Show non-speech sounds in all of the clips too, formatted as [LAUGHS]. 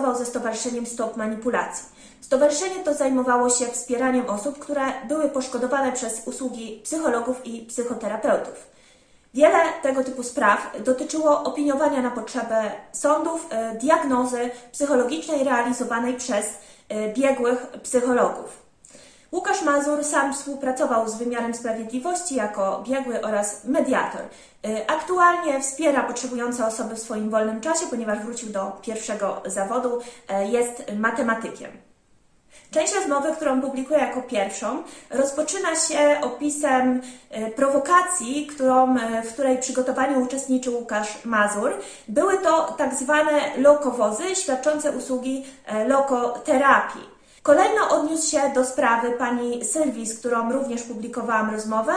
współpracował ze Stowarzyszeniem Stop Manipulacji. Stowarzyszenie to zajmowało się wspieraniem osób, które były poszkodowane przez usługi psychologów i psychoterapeutów. Wiele tego typu spraw dotyczyło opiniowania na potrzebę sądów e, diagnozy psychologicznej realizowanej przez e, biegłych psychologów. Łukasz Mazur sam współpracował z wymiarem sprawiedliwości jako biegły oraz mediator. E, aktualnie wspiera potrzebujące osoby w swoim wolnym czasie, ponieważ wrócił do pierwszego zawodu, jest matematykiem. Część rozmowy, którą publikuję jako pierwszą, rozpoczyna się opisem e, prowokacji, którą, w której przygotowaniu uczestniczył Łukasz Mazur. Były to tak zwane lokowozy świadczące usługi lokoterapii. Kolejno odniósł się do sprawy pani Sylwii, z którą również publikowałam rozmowę,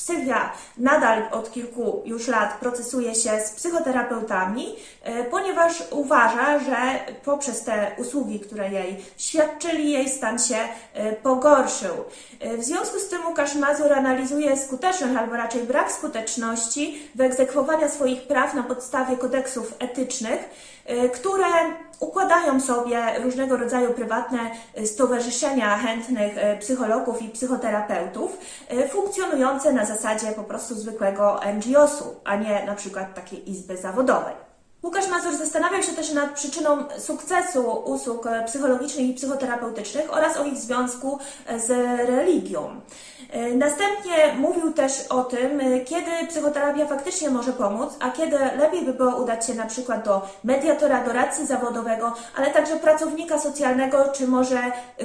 Sylwia nadal od kilku już lat procesuje się z psychoterapeutami, e, ponieważ uważa, że poprzez te usługi, które jej świadczyli, jej stan się e, pogorszył. E, w związku z tym Łukasz Mazur analizuje skuteczność, albo raczej brak skuteczności wyegzekwowania swoich praw na podstawie kodeksów etycznych, które układają sobie różnego rodzaju prywatne e, stowarzyszenia chętnych e, psychologów i psychoterapeutów, e, funkcjonujące na zasadzie po prostu zwykłego NGO-su, a nie na przykład takiej izby zawodowej. Łukasz Mazur zastanawiał się też nad przyczyną sukcesu usług psychologicznych i psychoterapeutycznych oraz o ich związku z religią. Następnie mówił też o tym, kiedy psychoterapia faktycznie może pomóc, a kiedy lepiej by było udać się na przykład do mediatora, doradcy zawodowego, ale także pracownika socjalnego, czy może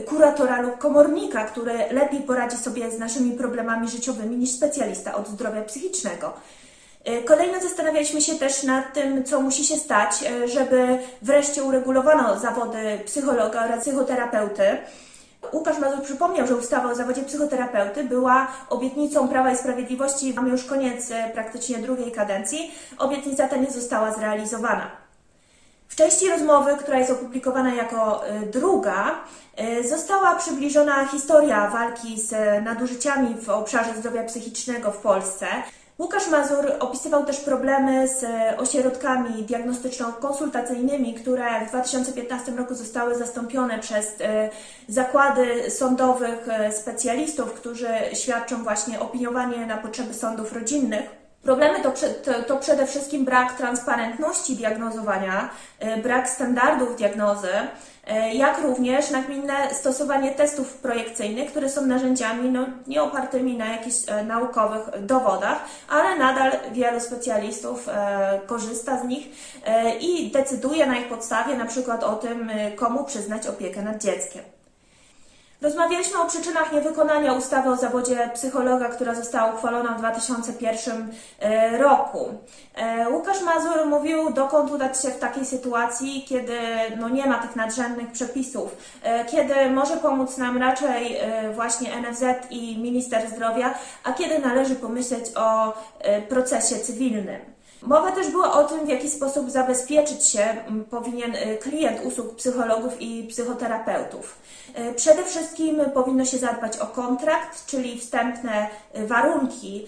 kuratora lub komornika, który lepiej poradzi sobie z naszymi problemami życiowymi niż specjalista od zdrowia psychicznego. E, kolejno zastanawialiśmy się też nad tym, co musi się stać, e, żeby wreszcie uregulowano zawody psychologa oraz psychoterapeuty. Łukasz Mazur przypomniał, że ustawa o zawodzie psychoterapeuty była obietnicą Prawa i Sprawiedliwości. Mamy już koniec e, praktycznie drugiej kadencji. Obietnica ta nie została zrealizowana. W części rozmowy, która jest opublikowana jako druga, została przybliżona historia walki z nadużyciami w obszarze zdrowia psychicznego w Polsce. Łukasz Mazur opisywał też problemy z e, ośrodkami diagnostyczno-konsultacyjnymi, które w 2015 roku zostały zastąpione przez e, zakłady sądowych e, specjalistów, którzy świadczą właśnie opiniowanie na potrzeby sądów rodzinnych. Problemy to, to, przede wszystkim brak transparentności diagnozowania, e, brak standardów diagnozy, e, jak również nagminne stosowanie testów projekcyjnych, które są narzędziami no, nie opartymi na jakichś e, naukowych dowodach, ale nadal wielu specjalistów korzysta z nich i decyduje na ich podstawie na przykład o tym, komu przyznać opiekę nad dzieckiem. Rozmawialiśmy o przyczynach niewykonania ustawy o zawodzie psychologa, która została uchwalona w 2001 e, roku. E, Łukasz Mazur mówił, dokąd udać się w takiej sytuacji, kiedy no, nie ma tych nadrzędnych przepisów, e, kiedy może pomóc nam raczej właśnie NFZ i Minister Zdrowia, a kiedy należy pomyśleć o procesie cywilnym. Mowa też była o tym, w jaki sposób zabezpieczyć się powinien y, klient usług psychologów i psychoterapeutów. Y, przede wszystkim powinno się zadbać o kontrakt, czyli wstępne y, warunki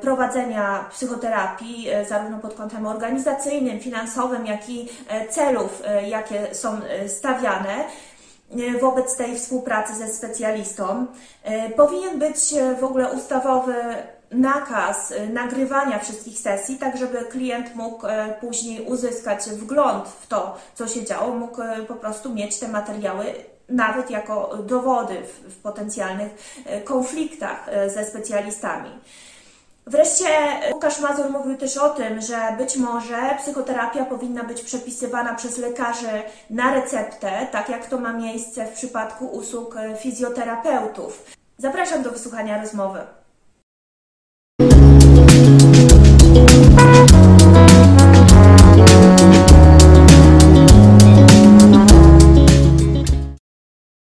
prowadzenia psychoterapii, zarówno pod kątem organizacyjnym, finansowym, jak i celów, jakie są stawiane wobec tej współpracy ze specjalistą. Powinien być w ogóle ustawowy nakaz y, nagrywania wszystkich sesji, tak żeby klient mógł e, później uzyskać wgląd w to, co się działo, mógł e, po prostu mieć te materiały nawet jako dowody w, potencjalnych e, konfliktach ze specjalistami. Wreszcie Łukasz Mazur mówił też o tym, że być może psychoterapia powinna być przepisywana przez lekarzy na receptę, tak jak to ma miejsce w przypadku usług fizjoterapeutów. Zapraszam do wysłuchania rozmowy.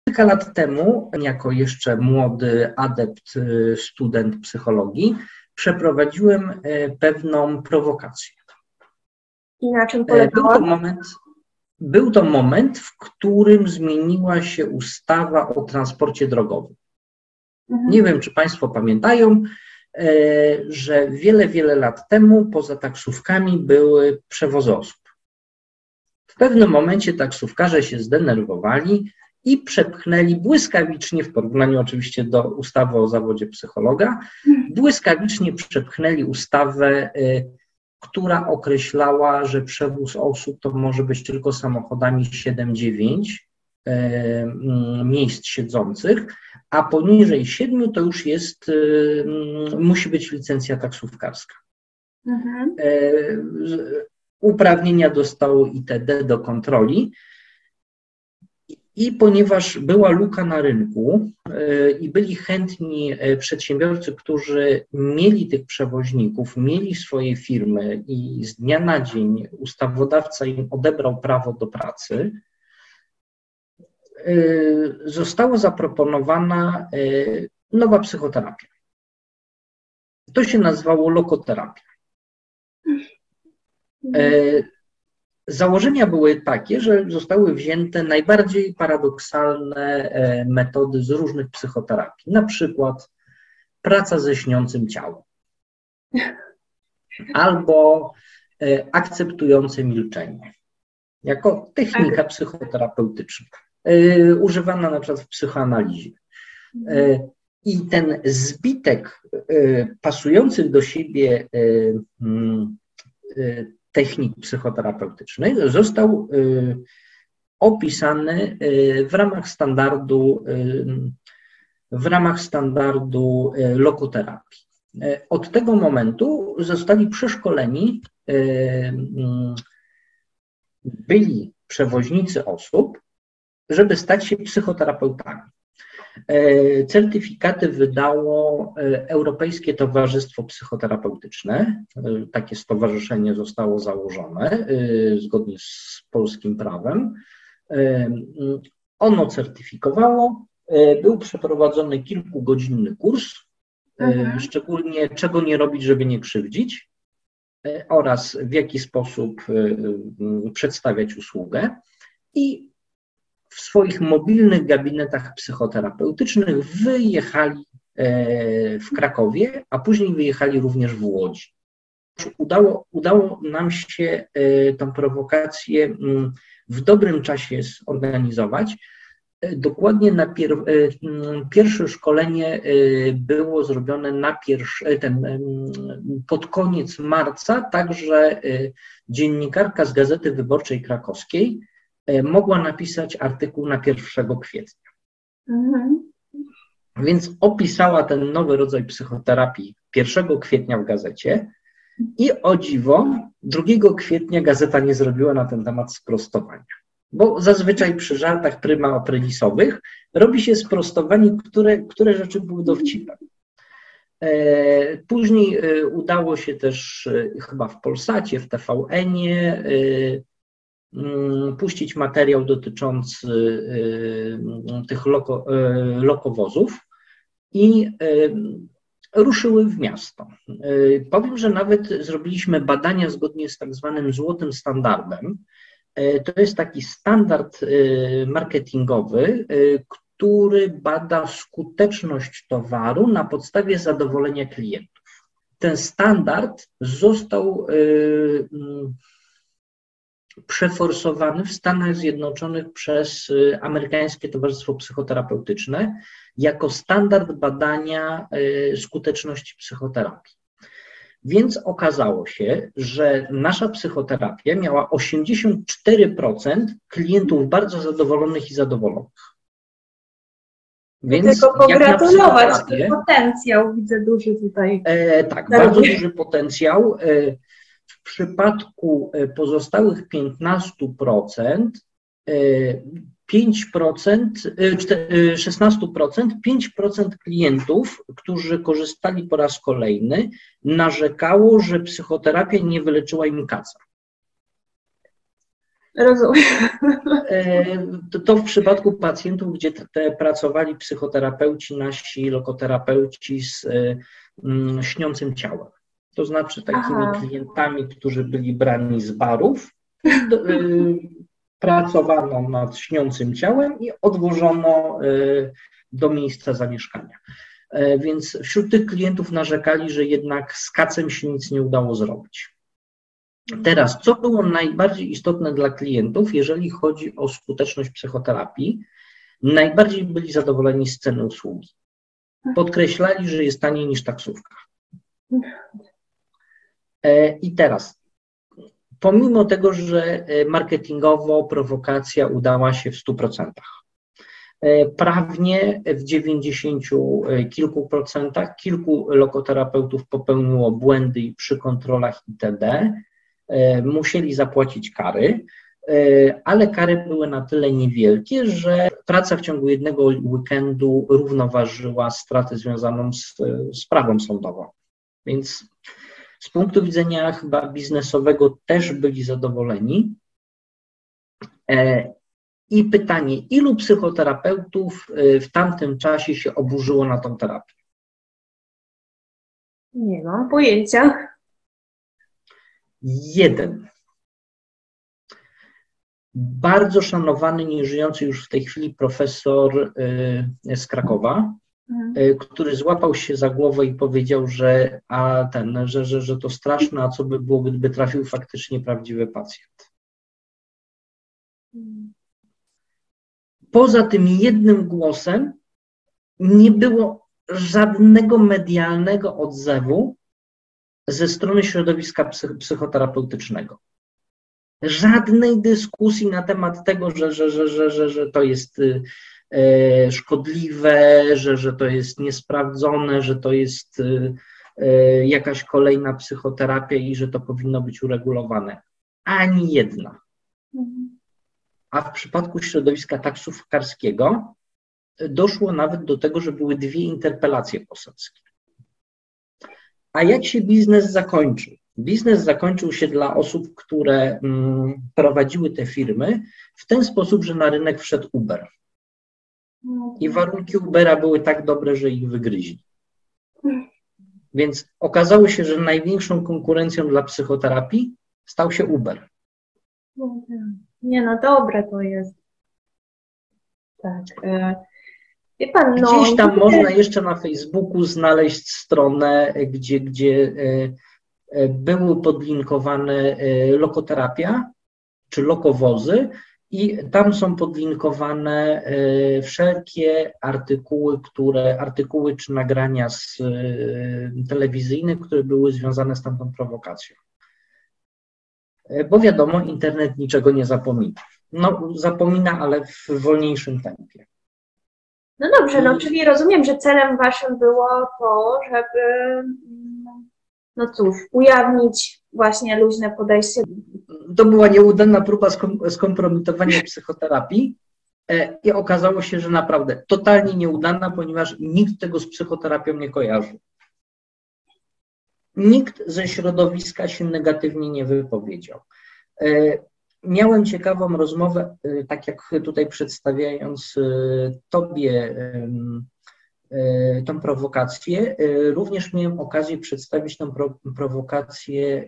Kilka lat temu, jako jeszcze młody adept, y, student psychologii, przeprowadziłem y, pewną prowokację. I na czym polegała? Był to moment, był to moment w którym zmieniła się ustawa o transporcie drogowym. Mhm. Nie wiem, czy Państwo pamiętają, że wiele, wiele lat temu poza taksówkami były przewozy osób. W pewnym momencie taksówkarze się zdenerwowali i przepchnęli błyskawicznie, w porównaniu oczywiście do ustawy o zawodzie psychologa, błyskawicznie przepchnęli ustawę, y, która określała, że przewóz osób to może być tylko samochodami 7-9 y, mm, miejsc siedzących, a poniżej 7 to już jest, y, mm, musi być licencja taksówkarska. Mhm. Uprawnienia dostało ITD do kontroli. I ponieważ była luka na rynku e, i byli chętni e, przedsiębiorcy, którzy mieli tych przewoźników, mieli swoje firmy i z dnia na dzień ustawodawca im odebrał prawo do pracy, e, została zaproponowana nowa psychoterapia. To się nazywało lokoterapia. Założenia były takie, że zostały wzięte najbardziej paradoksalne metody z różnych psychoterapii, na przykład praca ze śniącym ciałem. [LAUGHS] Albo akceptujące milczenie. Jako technika psychoterapeutyczna, używana na przykład w psychoanalizie. I ten zbitek pasujących do siebie mm, technik psychoterapeutycznych został y, opisany y, w ramach standardu, y, w ramach standardu lokoterapii. Od tego momentu zostali przeszkoleni byli przewoźnicy osób, żeby stać się psychoterapeutami. E, certyfikaty wydało e, Europejskie Towarzystwo Psychoterapeutyczne. E, takie stowarzyszenie zostało założone zgodnie z polskim prawem. Ono certyfikowało. Był przeprowadzony kilkugodzinny kurs, mhm. szczególnie czego nie robić, żeby nie krzywdzić oraz w jaki sposób przedstawiać usługę. I w swoich mobilnych gabinetach psychoterapeutycznych wyjechali e, w Krakowie, a później wyjechali również w Łodzi. Udało, udało nam się e, tą prowokację mm, w dobrym czasie zorganizować. E, dokładnie na pier, mm, pierwsze szkolenie było zrobione na pierwszy, ten, mm, pod koniec marca, także dziennikarka z Gazety Wyborczej Krakowskiej mogła napisać artykuł na 1 kwietnia. Mhm. Więc opisała ten nowy rodzaj psychoterapii 1 kwietnia w gazecie i o dziwo 2 kwietnia gazeta nie zrobiła na ten temat sprostowania. Bo zazwyczaj przy żartach pryma aprielisowych robi się sprostowanie, które, które rzeczy były dowcipem. E, później e, udało się też chyba w Polsacie, w TVN-ie puścić materiał dotyczący y, tych loko, y, lokowozów i y, ruszyły w miasto. Powiem, że nawet zrobiliśmy badania zgodnie z tak zwanym złotym standardem. To jest taki standard marketingowy, który bada skuteczność towaru na podstawie zadowolenia klientów. Ten standard został przeforsowany w Stanach Zjednoczonych przez y, Amerykańskie Towarzystwo Psychoterapeutyczne jako standard badania y, skuteczności psychoterapii. Więc okazało się, że nasza psychoterapia miała 84% klientów bardzo zadowolonych i zadowolonych. Więc Tylko pogratulować, potencjał widzę duży tutaj. E, tak, bardzo duży potencjał. E, w przypadku e, pozostałych 15%, 5%, 16%, 5% klientów, którzy korzystali po raz kolejny, narzekało, że psychoterapia nie wyleczyła im kaca. Rozumiem. E, to, w przypadku pacjentów, gdzie te pracowali psychoterapeuci, nasi lokoterapeuci z e, śniącym ciałem to znaczy takimi Aha. klientami, którzy byli brani z barów. [LAUGHS] Y, pracowano nad śniącym ciałem i odwożono y, do miejsca zamieszkania. Y, więc wśród tych klientów narzekali, że jednak z kacem się nic nie udało zrobić. Teraz, co było najbardziej istotne dla klientów, jeżeli chodzi o skuteczność psychoterapii? Najbardziej byli zadowoleni z ceny usługi. Podkreślali, że jest taniej niż taksówka. E, I teraz, pomimo tego, że e, marketingowo prowokacja udała się w 100%, e, prawnie w 90 kilku procentach, kilku lokoterapeutów popełniło błędy przy kontrolach itd., musieli zapłacić kary, ale kary były na tyle niewielkie, że praca w ciągu jednego weekendu równoważyła stratę związaną z sprawą sądową. Więc z punktu widzenia chyba biznesowego też byli zadowoleni. E, I pytanie, ilu psychoterapeutów e, w tamtym czasie się oburzyło na tą terapię? Nie mam pojęcia. Jeden. Bardzo szanowany, nieżyjący już w tej chwili profesor e, z Krakowa, który złapał się za głowę i powiedział, że, a ten, że, że, że to straszne, a co by było, gdyby trafił faktycznie prawdziwy pacjent. Poza tym jednym głosem nie było żadnego medialnego odzewu ze strony środowiska psychoterapeutycznego. Żadnej dyskusji na temat tego, że, że, że, że, że, że to jest y, E, szkodliwe, że, że to jest niesprawdzone, że to jest e, e, jakaś kolejna psychoterapia i że to powinno być uregulowane. Ani jedna. A w przypadku środowiska taksówkarskiego doszło nawet do tego, że były dwie interpelacje poselskie. A jak się biznes zakończył? Biznes zakończył się dla osób, które mm, prowadziły te firmy w ten sposób, że na rynek wszedł Uber. I warunki Ubera były tak dobre, że ich wygryźli. Więc okazało się, że największą konkurencją dla psychoterapii stał się Uber. Nie no, dobre to jest. Tak. E, wie pan, no, Gdzieś tam można jeszcze na Facebooku znaleźć stronę, gdzie, gdzie e, e, były podlinkowane lokoterapia czy lokowozy i tam są podlinkowane e, wszelkie artykuły, które, artykuły czy nagrania z e, telewizyjne, które były związane z tamtą prowokacją. E, bo wiadomo, internet niczego nie zapomina. No, zapomina, ale w wolniejszym tempie. No dobrze, no czyli rozumiem, że celem waszym było to, żeby, no cóż, ujawnić właśnie luźne podejście to była nieudana próba skompromitowania psychoterapii e, i okazało się, że naprawdę totalnie nieudana, ponieważ nikt tego z psychoterapią nie kojarzył. Nikt ze środowiska się negatywnie nie wypowiedział. E, miałem ciekawą rozmowę, e, tak jak tutaj przedstawiając Tobie tą prowokację, również miałem okazję przedstawić tą prowokację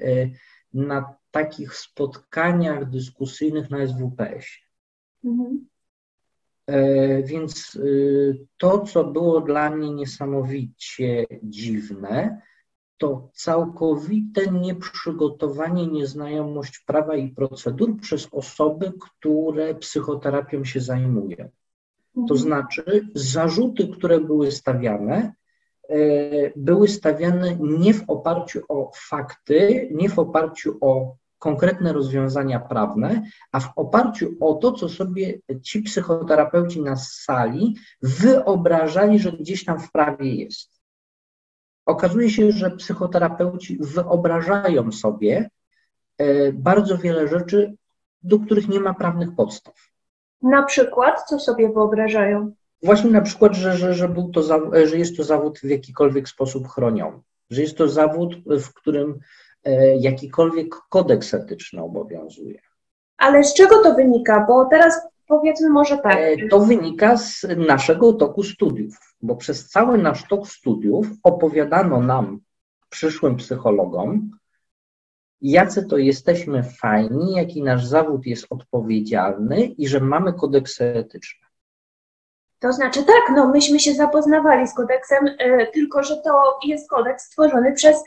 na takich spotkaniach dyskusyjnych na SWPS. Mhm. E, więc to, co było dla mnie niesamowicie dziwne, to całkowite nieprzygotowanie, nieznajomość prawa i procedur przez osoby, które psychoterapią się zajmują. To mhm. znaczy, zarzuty, które były stawiane, e, były stawiane nie w oparciu o fakty, nie w oparciu o konkretne rozwiązania prawne, a w oparciu o to, co sobie ci psychoterapeuci na sali wyobrażali, że gdzieś tam w prawie jest. Okazuje się, że psychoterapeuci wyobrażają sobie e, bardzo wiele rzeczy, do których nie ma prawnych podstaw. Na przykład, co sobie wyobrażają? Właśnie na przykład, że, że, że, był to, że jest to zawód w jakikolwiek sposób chroniony, że jest to zawód, w którym E, jakikolwiek kodeks etyczny obowiązuje. Ale z czego to wynika? Bo teraz powiedzmy może tak. E, to wynika z naszego toku studiów, bo przez cały nasz tok studiów opowiadano nam, przyszłym psychologom, jacy to jesteśmy fajni, jaki nasz zawód jest odpowiedzialny i że mamy kodeksy etyczne. To znaczy tak, no myśmy się zapoznawali z kodeksem, yy, tylko że to jest kodeks stworzony przez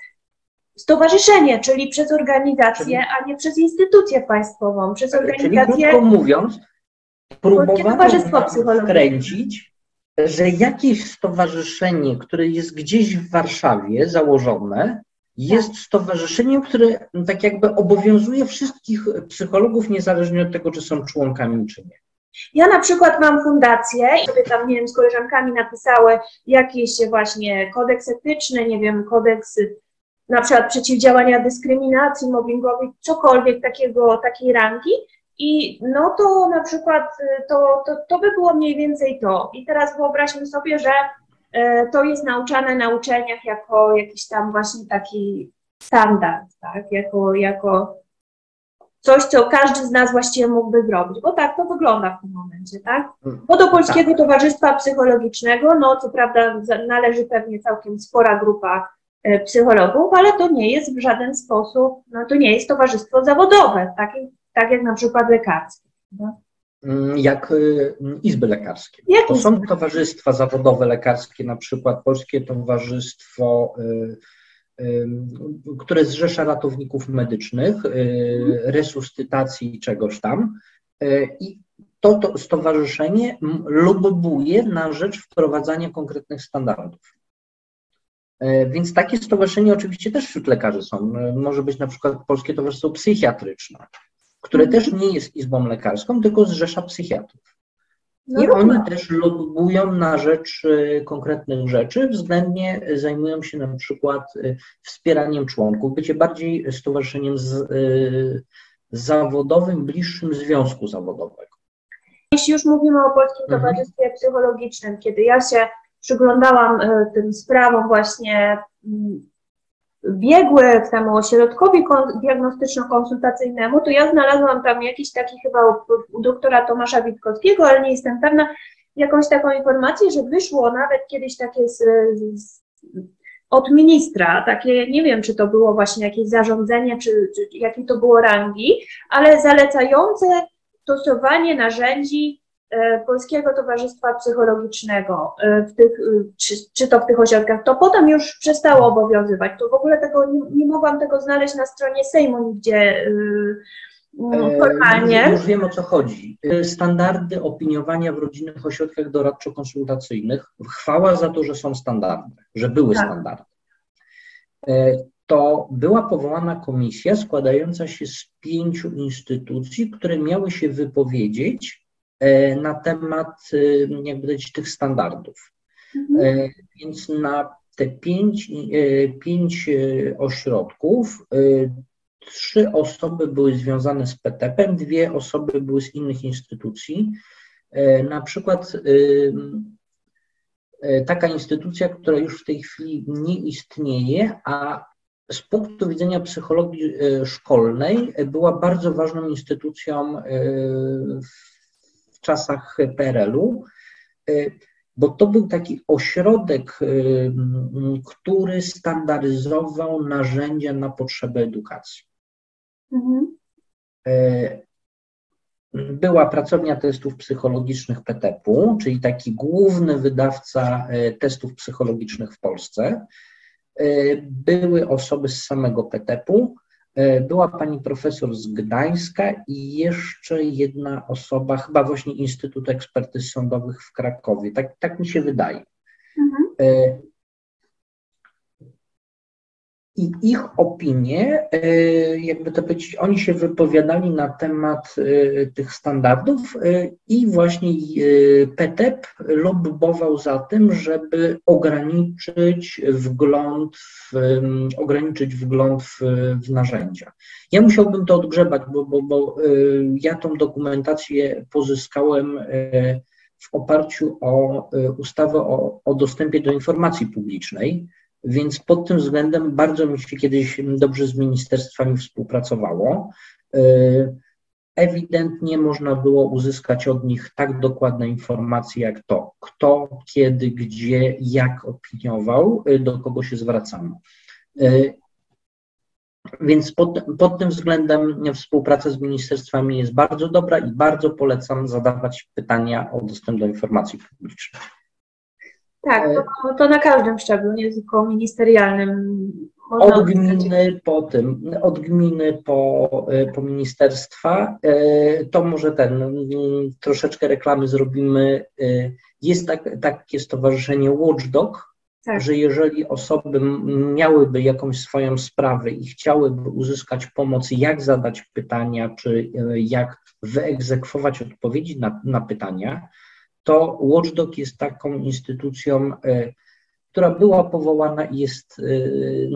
stowarzyszenie, czyli przez organizację, czyli, a nie przez instytucję państwową, przez organizację. Czyli krótko mówiąc, próbowano wkręcić, że jakieś stowarzyszenie, które jest gdzieś w Warszawie założone, jest stowarzyszeniem, które tak jakby obowiązuje wszystkich psychologów, niezależnie od tego, czy są członkami, czy nie. Ja na przykład mam fundację i sobie tam, nie wiem, z koleżankami napisały jakieś właśnie kodeks etyczny, nie wiem, kodeks na przykład przeciwdziałania dyskryminacji mobbingowej, cokolwiek takiego, takiej rangi. I no to na przykład to, to, to by było mniej więcej to. I teraz wyobraźmy sobie, że to jest nauczane na uczelniach jako jakiś tam właśnie taki standard, tak? Jako, jako coś, co każdy z nas właściwie mógłby zrobić, bo tak to wygląda w tym momencie, tak? Bo do Polskiego tak. Towarzystwa Psychologicznego, no co prawda należy pewnie całkiem spora grupa e, psychologów, ale to nie jest w żaden sposób, no to nie jest towarzystwo zawodowe, tak, tak jak na przykład lekarskie. No? Jak y, izby lekarskie. Jak to są towarzystwa zawodowe lekarskie, na przykład Polskie Towarzystwo y, które zrzesza ratowników medycznych, y, resuscytacji czegoś tam. Y, I to, to stowarzyszenie lobbuje na rzecz wprowadzania konkretnych standardów. Y, więc takie stowarzyszenie oczywiście też wśród lekarzy są. Może być na przykład Polskie Towarzystwo Psychiatryczne, które mhm. też nie jest izbą lekarską, tylko zrzesza psychiatrów. No I oni też lobbują na rzecz y, konkretnych rzeczy, względnie zajmują się na przykład y, wspieraniem członków, bycie bardziej stowarzyszeniem z, y, zawodowym, bliższym związku zawodowego. Jeśli już mówimy o Polskim mhm. Towarzystwie Psychologicznym, kiedy ja się przyglądałam tym sprawom właśnie mm, biegły w temu ośrodkowi diagnostyczno-konsultacyjnemu, to ja znalazłam tam jakiś taki chyba u, doktora Tomasza Witkowskiego, ale nie jestem pewna, jakąś taką informację, że wyszło nawet kiedyś takie z, z, od ministra, takie, nie wiem, czy to było właśnie jakieś zarządzenie, czy, czy jakie to było rangi, ale zalecające stosowanie narzędzi Polskiego Towarzystwa Psychologicznego, e, w tych, e, czy, czy, to w tych ośrodkach, to potem już przestało obowiązywać. To w ogóle tego nie, nie mogłam tego znaleźć na stronie Sejmu nigdzie formalnie. Już wiem o co chodzi. Standardy opiniowania w rodzinnych ośrodkach doradczo-konsultacyjnych, chwała za to, że są standardy, że były tak. standardy. To była powołana komisja składająca się z pięciu instytucji, które miały się wypowiedzieć E, na temat e, jakby tych standardów. Mhm. E, więc na te pięć, pięć ośrodków trzy osoby były związane z PTP, dwie osoby były z innych instytucji. Na przykład taka instytucja, która już w tej chwili nie istnieje, a z punktu widzenia psychologii szkolnej była bardzo ważną instytucją w w czasach PRL-u, y, bo to był taki ośrodek, y, który standaryzował narzędzia na potrzeby edukacji. Mhm. Y, była pracownia testów psychologicznych PTP-u, czyli taki główny wydawca testów psychologicznych w Polsce. Były osoby z samego PTP-u, była pani profesor z Gdańska i jeszcze jedna osoba, chyba właśnie Instytut Ekspertyz Sądowych w Krakowie. Tak, tak mi się wydaje. Mhm. I ich opinie, e, jakby to powiedzieć, oni się wypowiadali na temat e, tych standardów e, i właśnie PTEP lobbował za tym, żeby ograniczyć wgląd w, ograniczyć wgląd w, w narzędzia. Ja musiałbym to odgrzebać, bo, bo, bo ja tą dokumentację pozyskałem w oparciu o ustawę o, o dostępie do informacji publicznej. Więc pod tym względem bardzo mi się kiedyś dobrze z ministerstwami współpracowało. E, ewidentnie można było uzyskać od nich tak dokładne informacje jak to, kto, kiedy, gdzie, jak opiniował, e, do kogo się zwracano. E, więc pod, pod, tym względem współpraca z ministerstwami jest bardzo dobra i bardzo polecam zadawać pytania o dostęp do informacji publicznej. Tak, to, to na każdym szczeblu, nie tylko ministerialnym, można od gminy po tym, od gminy po, po ministerstwa. To może ten, troszeczkę reklamy zrobimy. Jest tak, takie stowarzyszenie Watchdog, tak. że jeżeli osoby miałyby jakąś swoją sprawę i chciałyby uzyskać pomoc, jak zadać pytania, czy jak wyegzekwować odpowiedzi na, na pytania, to Watchdog jest taką instytucją, e, która była powołana i jest e,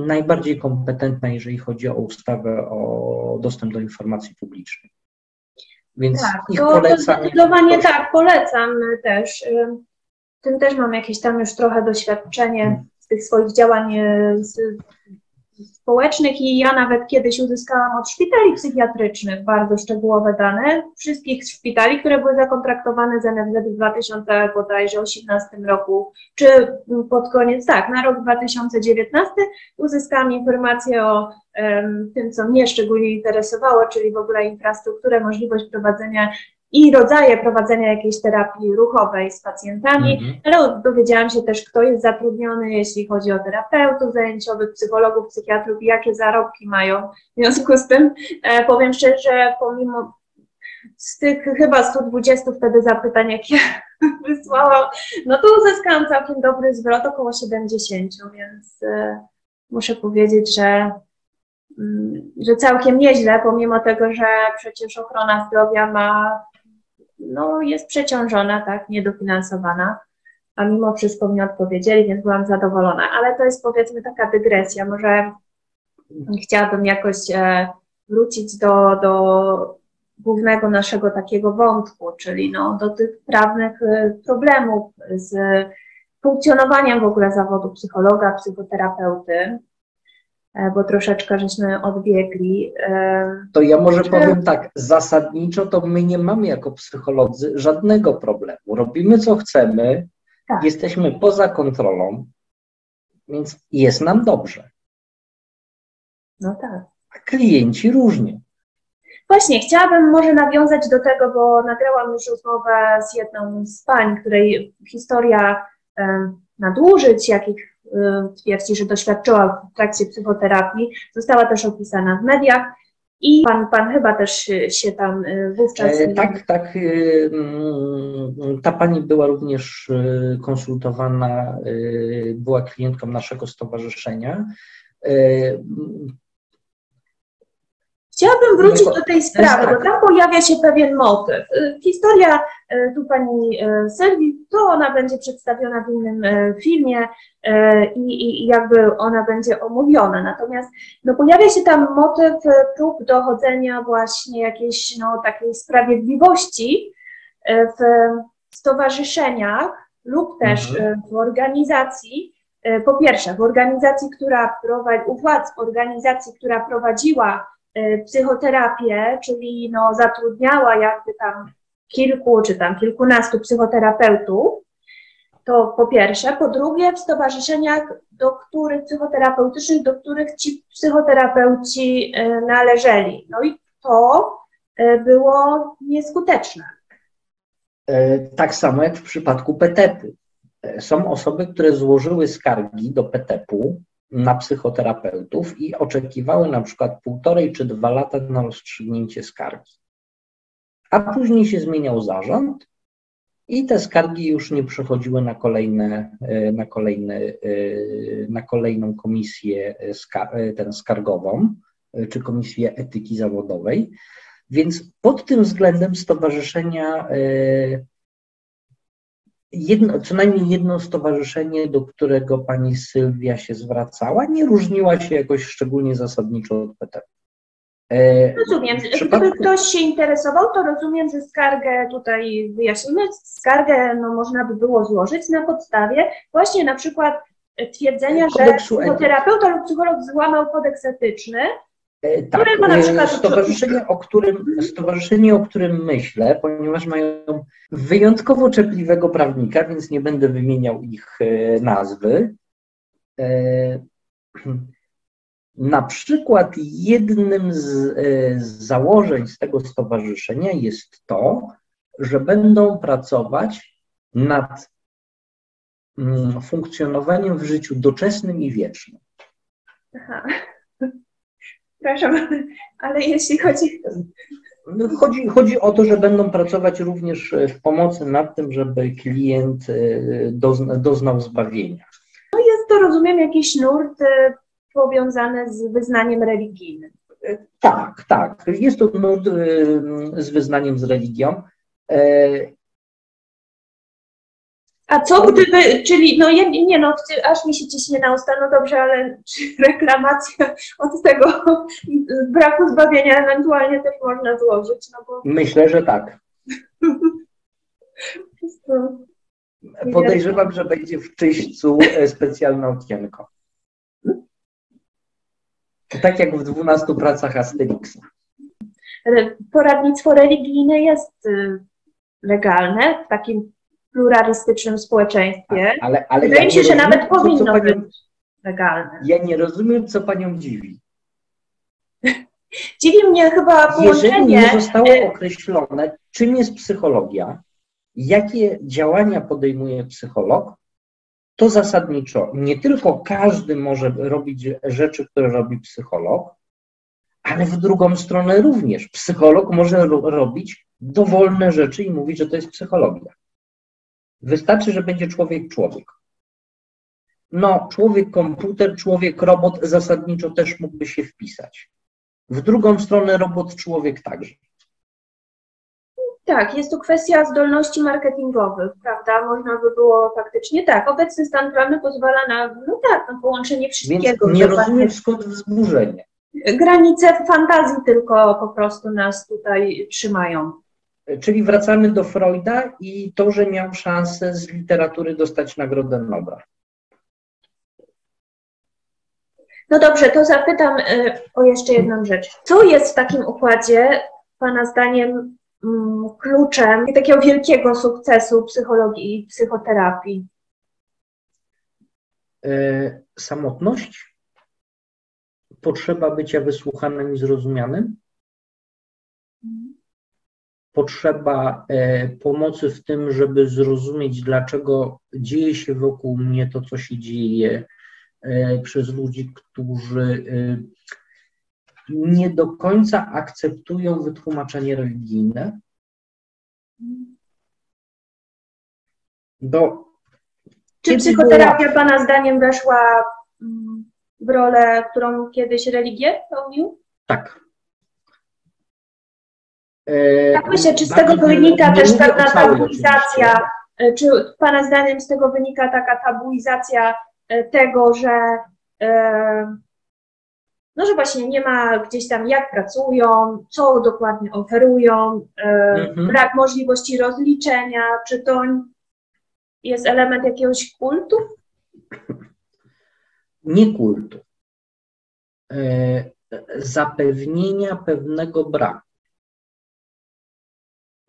najbardziej kompetentna, jeżeli chodzi o ustawę o dostęp do informacji publicznej. Więc tak, ich to, polecam. Zdecydowanie tak, polecam też. Tym też mam jakieś tam już trochę doświadczenie z tych swoich działań e, z społecznych i ja nawet kiedyś uzyskałam od szpitali psychiatrycznych bardzo szczegółowe dane wszystkich szpitali, które były zakontraktowane z NFZ w 2018 roku, czy pod koniec, tak, na rok 2019 uzyskałam informację o um, tym, co mnie szczególnie interesowało, czyli w ogóle infrastrukturę, możliwość prowadzenia i rodzaje prowadzenia jakiejś terapii ruchowej z pacjentami, mhm. ale dowiedziałam się też, kto jest zatrudniony, jeśli chodzi o terapeutów zajęciowych, psychologów, psychiatrów i jakie zarobki mają. W związku z tym e, powiem szczerze, pomimo z tych chyba 120 wtedy zapytań, jakie [LAUGHS] wysłałam, no to uzyskałam całkiem dobry zwrot, około 70, więc e, muszę powiedzieć, że mm, że całkiem nieźle, pomimo tego, że przecież ochrona zdrowia ma no, jest przeciążona, tak, niedofinansowana, a mimo wszystko mi odpowiedzieli, więc byłam zadowolona. Ale to jest powiedzmy taka dygresja. Może chciałabym jakoś e, wrócić do, do głównego naszego takiego wątku, czyli no, do tych prawnych e, problemów z funkcjonowaniem w ogóle zawodu psychologa, psychoterapeuty. E, bo troszeczkę żeśmy odbiegli. E, to ja może Czy... powiem tak, zasadniczo to my nie mamy jako psycholodzy żadnego problemu. Robimy co chcemy, tak. jesteśmy poza kontrolą, więc jest nam dobrze. No tak. A klienci różnie. Właśnie, chciałabym może nawiązać do tego, bo nagrałam już rozmowę z jedną z pań, której historia nadużyć, jakich Y, twierdzi, że doświadczyła w trakcie psychoterapii, została też opisana w mediach. I pan, pan chyba też się tam y, wówczas. E, tak, tak. Y, mm, ta pani była również konsultowana, była klientką naszego stowarzyszenia. Chciałabym wrócić do tej sprawy, bo tam pojawia się pewien motyw. Y, historia y, tu pani y, Sylwii, to ona będzie przedstawiona w innym filmie i, i jakby ona będzie omówiona. Natomiast no, pojawia się tam motyw prób dochodzenia właśnie jakiejś no, takiej sprawiedliwości w stowarzyszeniach lub też mhm. w organizacji, po pierwsze, w organizacji, która prowadzi, u władz organizacji, która prowadziła psychoterapię, czyli no, zatrudniała jakby tam kilku czy tam kilkunastu psychoterapeutów, to po pierwsze. Po drugie, w stowarzyszeniach, do których psychoterapeutycznych, do których ci psychoterapeuci y, należeli. No i to y, było nieskuteczne. E, tak samo jak w przypadku PTP-u. E, są osoby, które złożyły skargi do PTP-u na psychoterapeutów i oczekiwały na przykład półtorej czy dwa lata na rozstrzygnięcie skargi. A później się zmieniał zarząd i te skargi już nie przechodziły na, kolejne, e, na, kolejne, e, na kolejną komisję e, ten skargową, czy komisję etyki zawodowej. Więc pod tym względem stowarzyszenia jedno, co najmniej jedno stowarzyszenie, do którego pani Sylwia się zwracała, nie różniła się jakoś szczególnie zasadniczo od PTP. E, rozumiem. Gdyby ktoś się interesował, to rozumiem, że skargę tutaj wyjaśnimy. Skargę no, można by było złożyć na podstawie właśnie na przykład twierdzenia, że psychoterapeuta lub psycholog złamał kodeks etyczny, tak, na przykład... stowarzyszenie, o którym, stowarzyszenie, o którym myślę, ponieważ mają wyjątkowo czepliwego prawnika, więc nie będę wymieniał ich e, nazwy. E, [CLEARS THROAT] na przykład jednym z, z założeń z tego stowarzyszenia jest to, że będą pracować nad mm, funkcjonowaniem w życiu doczesnym i wiecznym. Aha. Przepraszam, ale jeśli chodzi. No, chodzi, chodzi o to, że będą pracować również w pomocy nad tym, żeby klient dozna, doznał zbawienia. No jest to, rozumiem, jakiś nurt y, powiązany z wyznaniem religijnym. Tak, tak. Jest to nurt z wyznaniem z religią. A co gdyby, czyli no ja, nie no, aż mi się ciśnie na usta, no dobrze, ale czy [LAUGHS] reklamacja od tego [LAUGHS] braku zbawienia ewentualnie też można złożyć? No bo Myślę, że tak. to, Podejrzewam, że będzie w czyśćcu e, specjalne okienko. Tak jak w 12 pracach Asterixa. poradnictwo religijne jest y, legalne w takim pluralistycznym społeczeństwie. Ale, ale Wydaje ja mi się, że nawet co- co powinno panią- być legalne. Ja nie rozumiem, co panią dziwi. [LAUGHS] Dziwi mnie chyba Jeżeli połączenie. nie zostało e, określone, czym jest psychologia, jakie działania podejmuje psycholog, to zasadniczo nie tylko każdy może robić rzeczy, które robi psycholog, ale w drugą stronę również. Psycholog może ro- robić dowolne rzeczy i mówić, że to jest psychologia. Wystarczy, że będzie człowiek człowiek. No, człowiek komputer, człowiek robot zasadniczo też mógłby się wpisać. W drugą stronę robot człowiek także. Tak, jest to kwestia zdolności marketingowych, prawda? Można by było faktycznie tak. Obecny stan prawny pozwala na, no tak, na połączenie Więc wszystkiego. nie Dokładnie. rozumiem skąd wzburzenie. Granice fantazji tylko po prostu nas tutaj trzymają. Czyli wracamy do Freuda i to, że miał szansę z literatury dostać Nagrodę Nobla. No dobrze, to zapytam y, o jeszcze jedną rzecz. Co jest w takim układzie, Pana zdaniem, mm, kluczem takiego wielkiego sukcesu psychologii i psychoterapii? E, Samotność, potrzeba bycia wysłuchanym i zrozumianym, potrzeba e, pomocy w tym, żeby zrozumieć, dlaczego dzieje się wokół mnie to, co się dzieje e, przez ludzi, którzy e, nie do końca akceptują wytłumaczenie religijne. Bo Czy psychoterapia Pana zdaniem weszła mm, w rolę, którą kiedyś religię pełnił? Tak. E, Tak myślę, czy z tego wynika nie też całej tabuizacja, e, czy Pana zdaniem z tego wynika taka tabuizacja e, tego, że no, że właśnie nie ma gdzieś tam jak pracują, co dokładnie oferują, Mhm. brak możliwości rozliczenia, czy to jest element jakiegoś kultu? Nie kultu. Zapewnienia pewnego braku.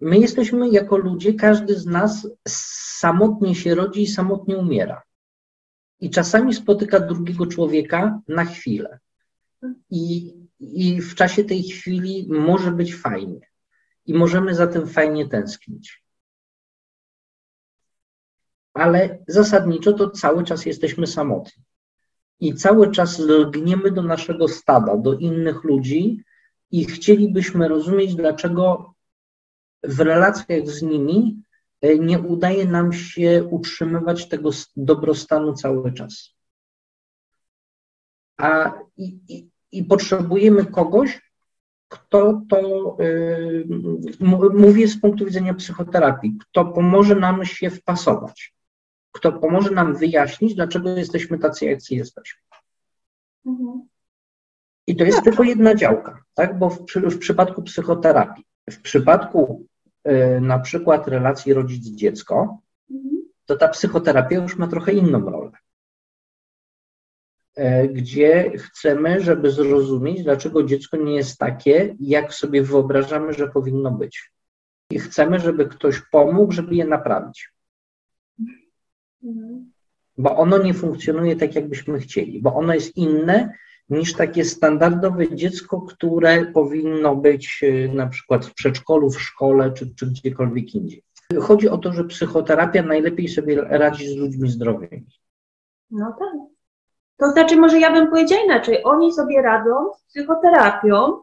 My jesteśmy jako ludzie, każdy z nas samotnie się rodzi i samotnie umiera. I czasami spotyka drugiego człowieka na chwilę. I, I w czasie tej chwili może być fajnie. I możemy za tym fajnie tęsknić. Ale zasadniczo to cały czas jesteśmy samotni. I cały czas lgniemy do naszego stada, do innych ludzi i chcielibyśmy rozumieć, dlaczego w relacjach z nimi e, nie udaje nam się utrzymywać tego dobrostanu cały czas. A i, i, i potrzebujemy kogoś, kto to, m- mówię z punktu widzenia psychoterapii, kto pomoże nam się wpasować, kto pomoże nam wyjaśnić, dlaczego jesteśmy tacy, jacy jesteśmy. Mhm. I to jest tylko jedna działka, tak? Bo w, w przypadku psychoterapii, w przypadku na przykład relacji rodzic-dziecko, Mhm. to ta psychoterapia już ma trochę inną rolę. E, Gdzie chcemy, żeby zrozumieć, dlaczego dziecko nie jest takie, jak sobie wyobrażamy, że powinno być. I chcemy, żeby ktoś pomógł, żeby je naprawić. Mhm. bo ono nie funkcjonuje tak, jakbyśmy chcieli, bo ono jest inne niż takie standardowe dziecko, które powinno być y, na przykład w przedszkolu, w szkole czy, czy gdziekolwiek indziej. Chodzi o to, że psychoterapia najlepiej sobie radzi z ludźmi zdrowymi. No tak. To znaczy, może ja bym powiedziała inaczej, oni sobie radzą z psychoterapią,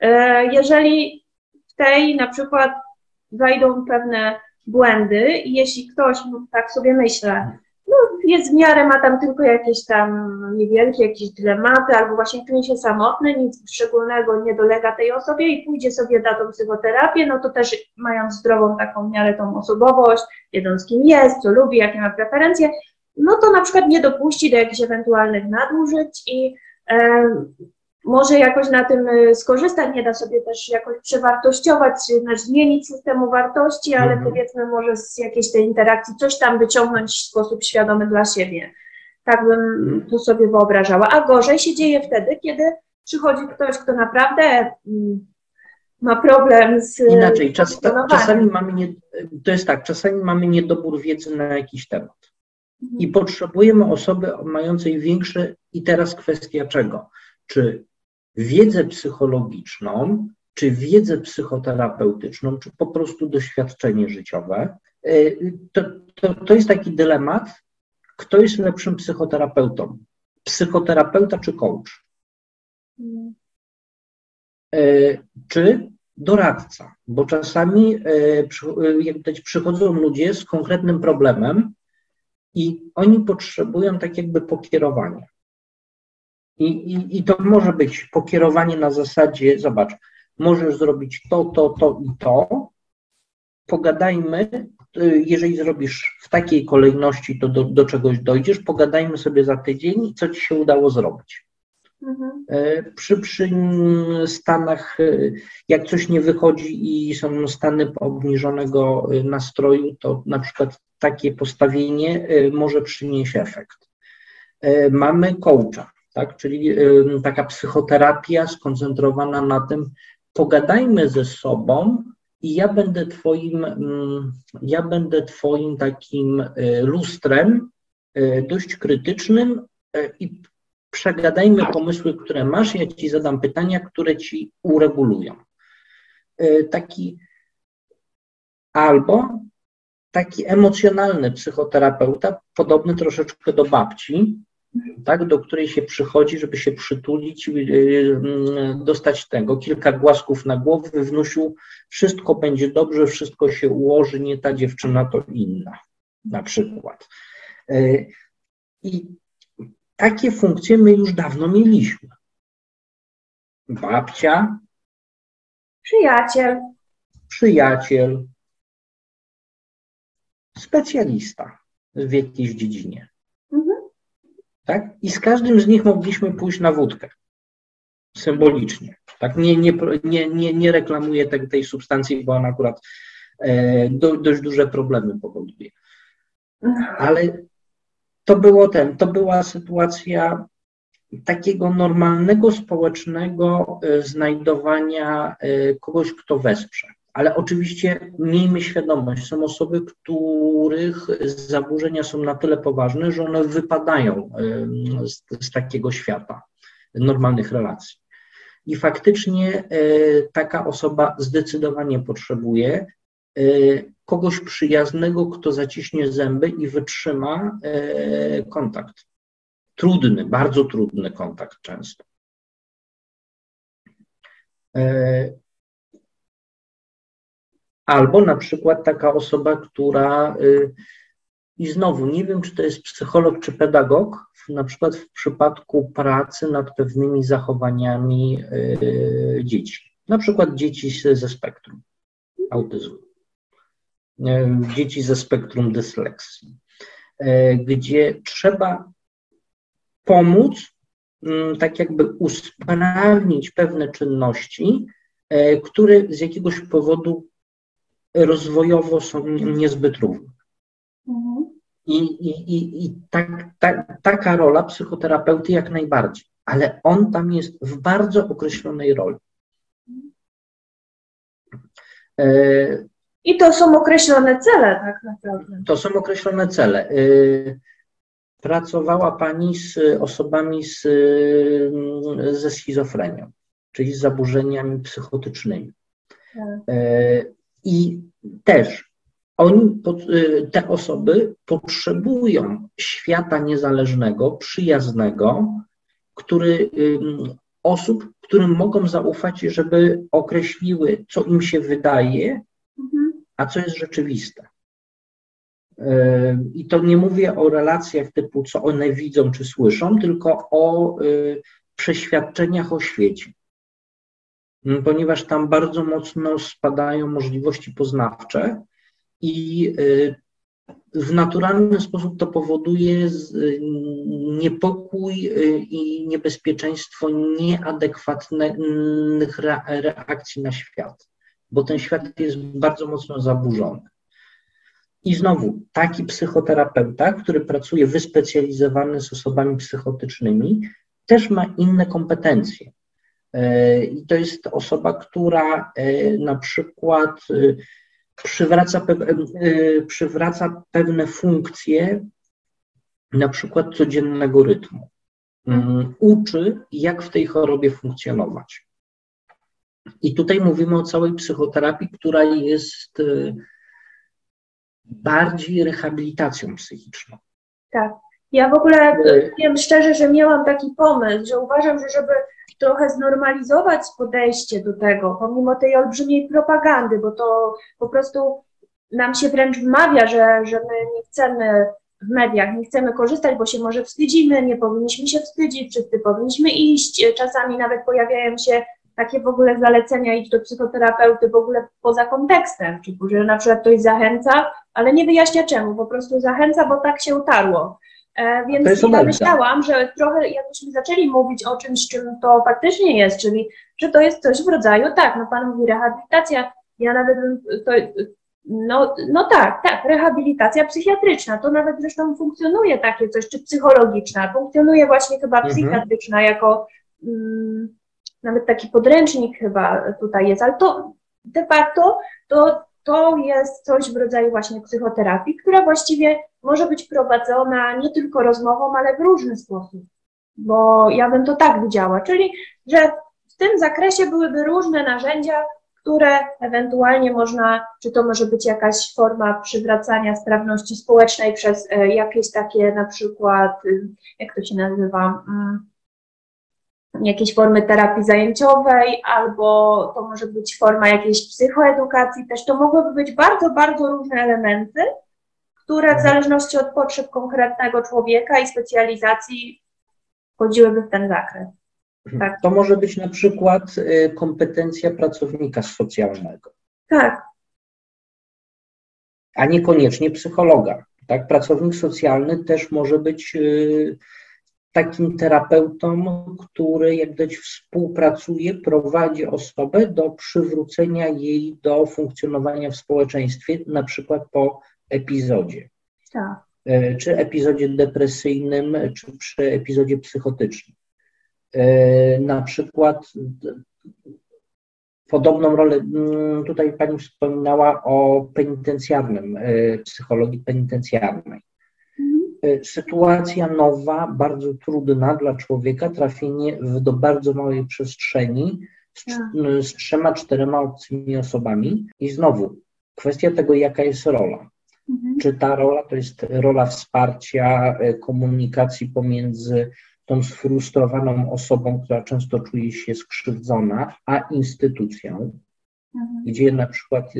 e, jeżeli w tej na przykład zajdą pewne błędy i jeśli ktoś, no, tak sobie myślę, jest w miarę, ma tam tylko jakieś tam niewielkie jakieś dylematy, albo właśnie czuje się samotny, nic szczególnego nie dolega tej osobie i pójdzie sobie na tą psychoterapię, no to też mając zdrową taką w miarę tą osobowość, wiedząc kim jest, co lubi, jakie ma preferencje, no to na przykład nie dopuści do jakichś ewentualnych nadużyć i może jakoś na tym e, skorzystać, nie da sobie też jakoś przewartościować, czy też zmienić systemu wartości, ale mhm. powiedzmy może z jakiejś tej interakcji coś tam wyciągnąć w sposób świadomy dla siebie. Tak bym mhm. to sobie wyobrażała. A gorzej się dzieje wtedy, kiedy przychodzi ktoś, kto naprawdę mm, ma problem z. Inaczej, czas, czasami mamy nie, to jest tak, czasami mamy niedobór wiedzy na jakiś temat. I mhm. potrzebujemy osoby mającej większe, i teraz kwestia czego? Czy wiedzę psychologiczną, czy wiedzę psychoterapeutyczną, czy po prostu doświadczenie życiowe. E, to, to, to jest taki dylemat, kto jest lepszym psychoterapeutą? Psychoterapeuta czy coach? E, czy doradca? Bo czasami, widać, przychodzą ludzie z konkretnym problemem i oni potrzebują tak jakby pokierowania. I, i, I to może być pokierowanie na zasadzie, zobacz, możesz zrobić to, to, to i to. Pogadajmy, y, jeżeli zrobisz w takiej kolejności, to do, do czegoś dojdziesz, pogadajmy sobie za tydzień, co ci się udało zrobić. Mhm. E, przy, przy stanach, y, jak coś nie wychodzi i są stany obniżonego y, nastroju, to na przykład takie postawienie może przynieść efekt. E, mamy coacha tak? czyli taka psychoterapia skoncentrowana na tym, pogadajmy ze sobą i ja będę twoim, ja będę twoim takim y, lustrem y, dość krytycznym y, i przegadajmy pomysły, które masz, ja ci zadam pytania, które ci uregulują. Taki albo taki emocjonalny psychoterapeuta, podobny troszeczkę do babci, tak, do której się przychodzi, żeby się przytulić, y, dostać tego, kilka głasków na głowę, wnusił, wszystko będzie dobrze, wszystko się ułoży, nie ta dziewczyna, to inna, na przykład. Y, I takie funkcje my już dawno mieliśmy. Babcia. Przyjaciel. Przyjaciel. Specjalista w jakiejś dziedzinie. Tak? I z każdym z nich mogliśmy pójść na wódkę. Symbolicznie. Tak? Nie, nie, nie, nie, nie reklamuję tej, tej substancji, bo ona akurat e, do, dość duże problemy powoduje. Ale to było ten, to była sytuacja takiego normalnego, społecznego e, znajdowania e, kogoś, kto wesprze. Ale oczywiście miejmy świadomość, są osoby, których zaburzenia są na tyle poważne, że one wypadają z, z takiego świata normalnych relacji. I faktycznie e, taka osoba zdecydowanie potrzebuje e, kogoś przyjaznego, kto zaciśnie zęby i wytrzyma e, kontakt. Trudny, bardzo trudny kontakt często. Albo na przykład taka osoba, która, y, i znowu nie wiem, czy to jest psycholog czy pedagog, na przykład w przypadku pracy nad pewnymi zachowaniami y, dzieci, na przykład dzieci ze spektrum autyzmu, y, dzieci ze spektrum dysleksji, gdzie trzeba pomóc, tak jakby usprawnić pewne czynności, które z jakiegoś powodu rozwojowo są niezbyt równe. Mhm. I, i, i, i tak, tak, taka rola psychoterapeuty jak najbardziej, ale on tam jest w bardzo określonej roli. E, I to są określone cele, tak naprawdę. To są określone cele. E, pracowała Pani z osobami z, ze schizofrenią, czyli z zaburzeniami psychotycznymi. Tak. I też oni, y, te osoby potrzebują świata niezależnego, przyjaznego, który, osób, którym mogą zaufać, żeby określiły, co im się wydaje, mhm. a co jest rzeczywiste. I to nie mówię o relacjach typu, co one widzą czy słyszą, tylko o y, przeświadczeniach o świecie. Ponieważ tam bardzo mocno spadają możliwości poznawcze i y, w naturalny sposób to powoduje y, niepokój i niebezpieczeństwo nieadekwatnych reakcji na świat, bo ten świat jest bardzo mocno zaburzony. I znowu, taki psychoterapeuta, który pracuje wyspecjalizowany z osobami psychotycznymi, też ma inne kompetencje. E, I to jest osoba, która e, na przykład e, przywraca, przywraca pewne funkcje, na przykład codziennego rytmu. Mm, uczy, jak w tej chorobie funkcjonować. I tutaj mówimy o całej psychoterapii, która jest bardziej rehabilitacją psychiczną. Tak. Ja w ogóle powiem szczerze, że miałam taki pomysł, że uważam, że żeby trochę znormalizować podejście do tego, pomimo tej olbrzymiej propagandy, bo to po prostu nam się wręcz wmawia, że, że my nie chcemy w mediach, nie chcemy korzystać, bo się może wstydzimy, nie powinniśmy się wstydzić, wszyscy powinniśmy iść. Czasami nawet pojawiają się takie w ogóle zalecenia iść do psychoterapeuty w ogóle poza kontekstem, czyli że na przykład ktoś zachęca, ale nie wyjaśnia czemu, po prostu zachęca, bo tak się utarło. E, więc ja myślałam, że trochę jakbyśmy zaczęli mówić o czymś, czym to faktycznie jest, czyli że to jest coś w rodzaju, tak, no Pan mówi rehabilitacja, ja nawet to, no, no tak, tak, rehabilitacja psychiatryczna, to nawet zresztą funkcjonuje takie coś, czy psychologiczna, funkcjonuje właśnie chyba mhm. psychiatryczna jako mm, nawet taki podręcznik chyba tutaj jest, ale to de facto to, to jest coś w rodzaju właśnie psychoterapii, która właściwie może być prowadzona nie tylko rozmową, ale w różny sposób. Bo ja bym to tak widziała, czyli że w tym zakresie byłyby różne narzędzia, które ewentualnie można, czy to może być jakaś forma przywracania sprawności społecznej przez e, jakieś takie na przykład, y, jak to się nazywa, jakieś formy terapii zajęciowej, albo to może być forma jakiejś psychoedukacji, też to mogłyby być bardzo, bardzo różne elementy, które w mhm. zależności od potrzeb konkretnego człowieka i specjalizacji wchodziłyby w ten zakres. Mhm. Tak. To może być na przykład y, kompetencja pracownika socjalnego. Tak. A niekoniecznie psychologa. Tak, pracownik socjalny też może być y, takim terapeutą, który jak gdyś współpracuje, prowadzi osobę do przywrócenia jej do funkcjonowania w społeczeństwie, na przykład po epizodzie. Tak. E, czy epizodzie depresyjnym, czy przy epizodzie psychotycznym. E, na przykład podobną rolę, mm, tutaj Pani wspominała o penitencjarnym, e, psychologii penitencjarnej. Y, sytuacja nowa, bardzo trudna dla człowieka, trafienie w, do bardzo małej przestrzeni z, tak. y, z trzema, czterema obcymi osobami. I znowu kwestia tego, jaka jest rola. Mhm. Czy ta rola to jest rola wsparcia y, komunikacji pomiędzy tą sfrustrowaną osobą, która często czuje się skrzywdzona, a instytucją, mhm. gdzie na przykład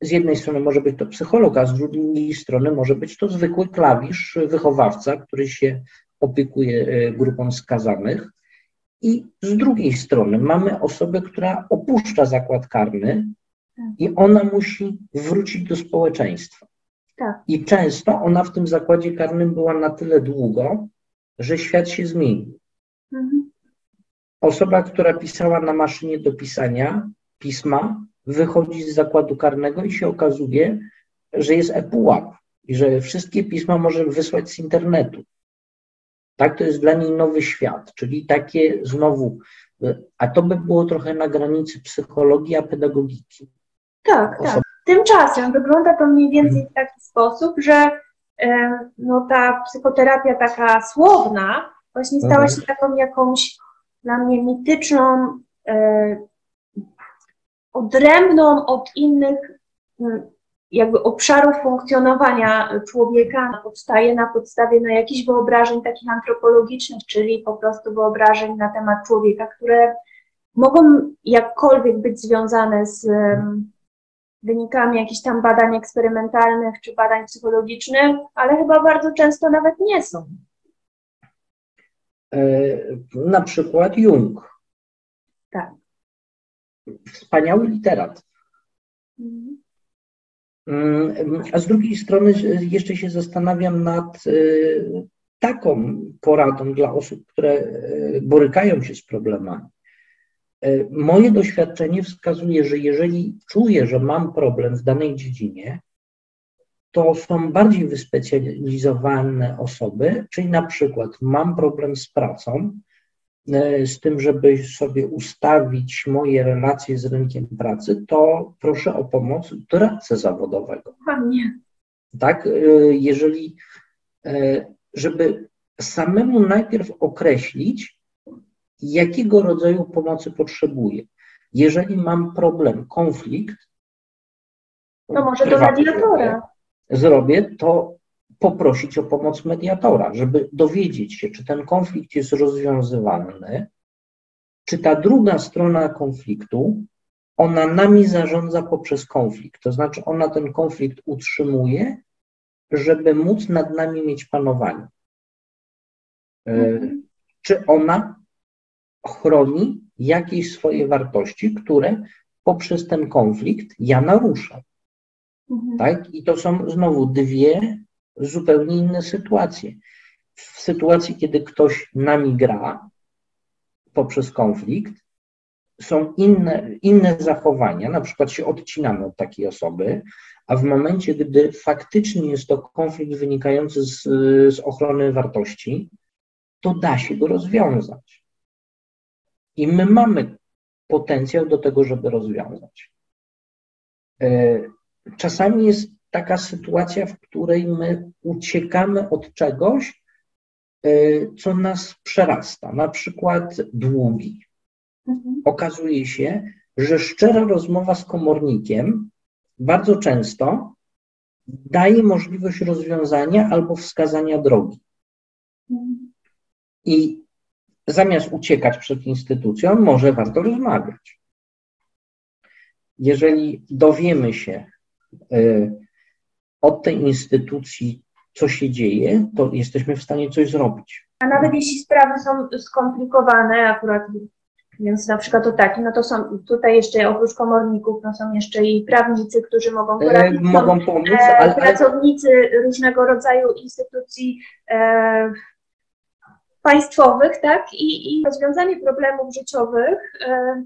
z jednej strony może być to psycholog, a z drugiej strony może być to zwykły klawisz, wychowawca, który się opiekuje e, grupą skazanych. I z drugiej strony mamy osobę, która opuszcza zakład karny i ona musi wrócić do społeczeństwa. Tak. I często ona w tym zakładzie karnym była na tyle długo, że świat się zmienił. Mhm. Osoba, która pisała na maszynie do pisania pisma, wychodzi z zakładu karnego i się okazuje, że jest ePUAP i że wszystkie pisma może wysłać z internetu. Tak, to jest dla niej nowy świat, czyli takie znowu, a to by było trochę na granicy psychologii a pedagogiki. Tak, Osob tak. Tymczasem wygląda to mniej więcej w taki sposób, że no, ta psychoterapia taka słowna właśnie stała mhm. się taką jakąś dla mnie mityczną e, odrębną od innych mm, jakby obszarów funkcjonowania człowieka powstaje na podstawie na jakichś wyobrażeń takich antropologicznych, czyli po prostu wyobrażeń na temat człowieka, które mogą jakkolwiek być związane z wynikami jakichś tam badań eksperymentalnych czy badań psychologicznych, ale chyba bardzo często nawet nie są. E, na przykład Jung. Tak. Wspaniały literat. A z drugiej strony jeszcze się zastanawiam nad e, taką poradą dla osób, które e, borykają się z problemami. E, moje doświadczenie wskazuje, że jeżeli czuję, że mam problem w danej dziedzinie, to są bardziej wyspecjalizowane osoby, czyli na przykład mam problem z pracą, z tym, żeby sobie ustawić moje relacje z rynkiem pracy, to proszę o pomoc doradcę zawodowego. Fajnie. Tak, e, jeżeli, żeby samemu najpierw określić, jakiego rodzaju pomocy potrzebuję. Jeżeli mam problem, konflikt, to może do mediatora. Zrobię, to poprosić o pomoc mediatora, żeby dowiedzieć się, czy ten konflikt jest rozwiązywalny, czy ta druga strona konfliktu, ona nami zarządza poprzez konflikt. To znaczy, ona ten konflikt utrzymuje, żeby móc nad nami mieć panowanie. E, mhm. Czy ona chroni jakieś swoje wartości, które poprzez ten konflikt ja naruszam. Mhm. Tak? I to są znowu dwie zupełnie inne sytuacje. W sytuacji, kiedy ktoś nami gra poprzez konflikt, są inne, inne zachowania, na przykład się odcinamy od takiej osoby, a w momencie, gdy faktycznie jest to konflikt wynikający z, z ochrony wartości, to da się go rozwiązać. I my mamy potencjał do tego, żeby rozwiązać. E, czasami jest taka sytuacja, w której my uciekamy od czegoś, e, co nas przerasta, na przykład długi. Mhm. Okazuje się, że szczera rozmowa z komornikiem bardzo często daje możliwość rozwiązania albo wskazania drogi. Mhm. I zamiast uciekać przed instytucją, może warto rozmawiać. Jeżeli dowiemy się y, od tej instytucji, co się dzieje, to jesteśmy w stanie coś zrobić. A nawet jeśli sprawy są skomplikowane, akurat, więc na przykład to taki, no to są tutaj jeszcze oprócz komorników, no są jeszcze i prawnicy, którzy mogą e, poradzić. E, mogą pomóc, ale, pracownicy różnego rodzaju instytucji e, państwowych, tak, i, i rozwiązanie problemów życiowych, e,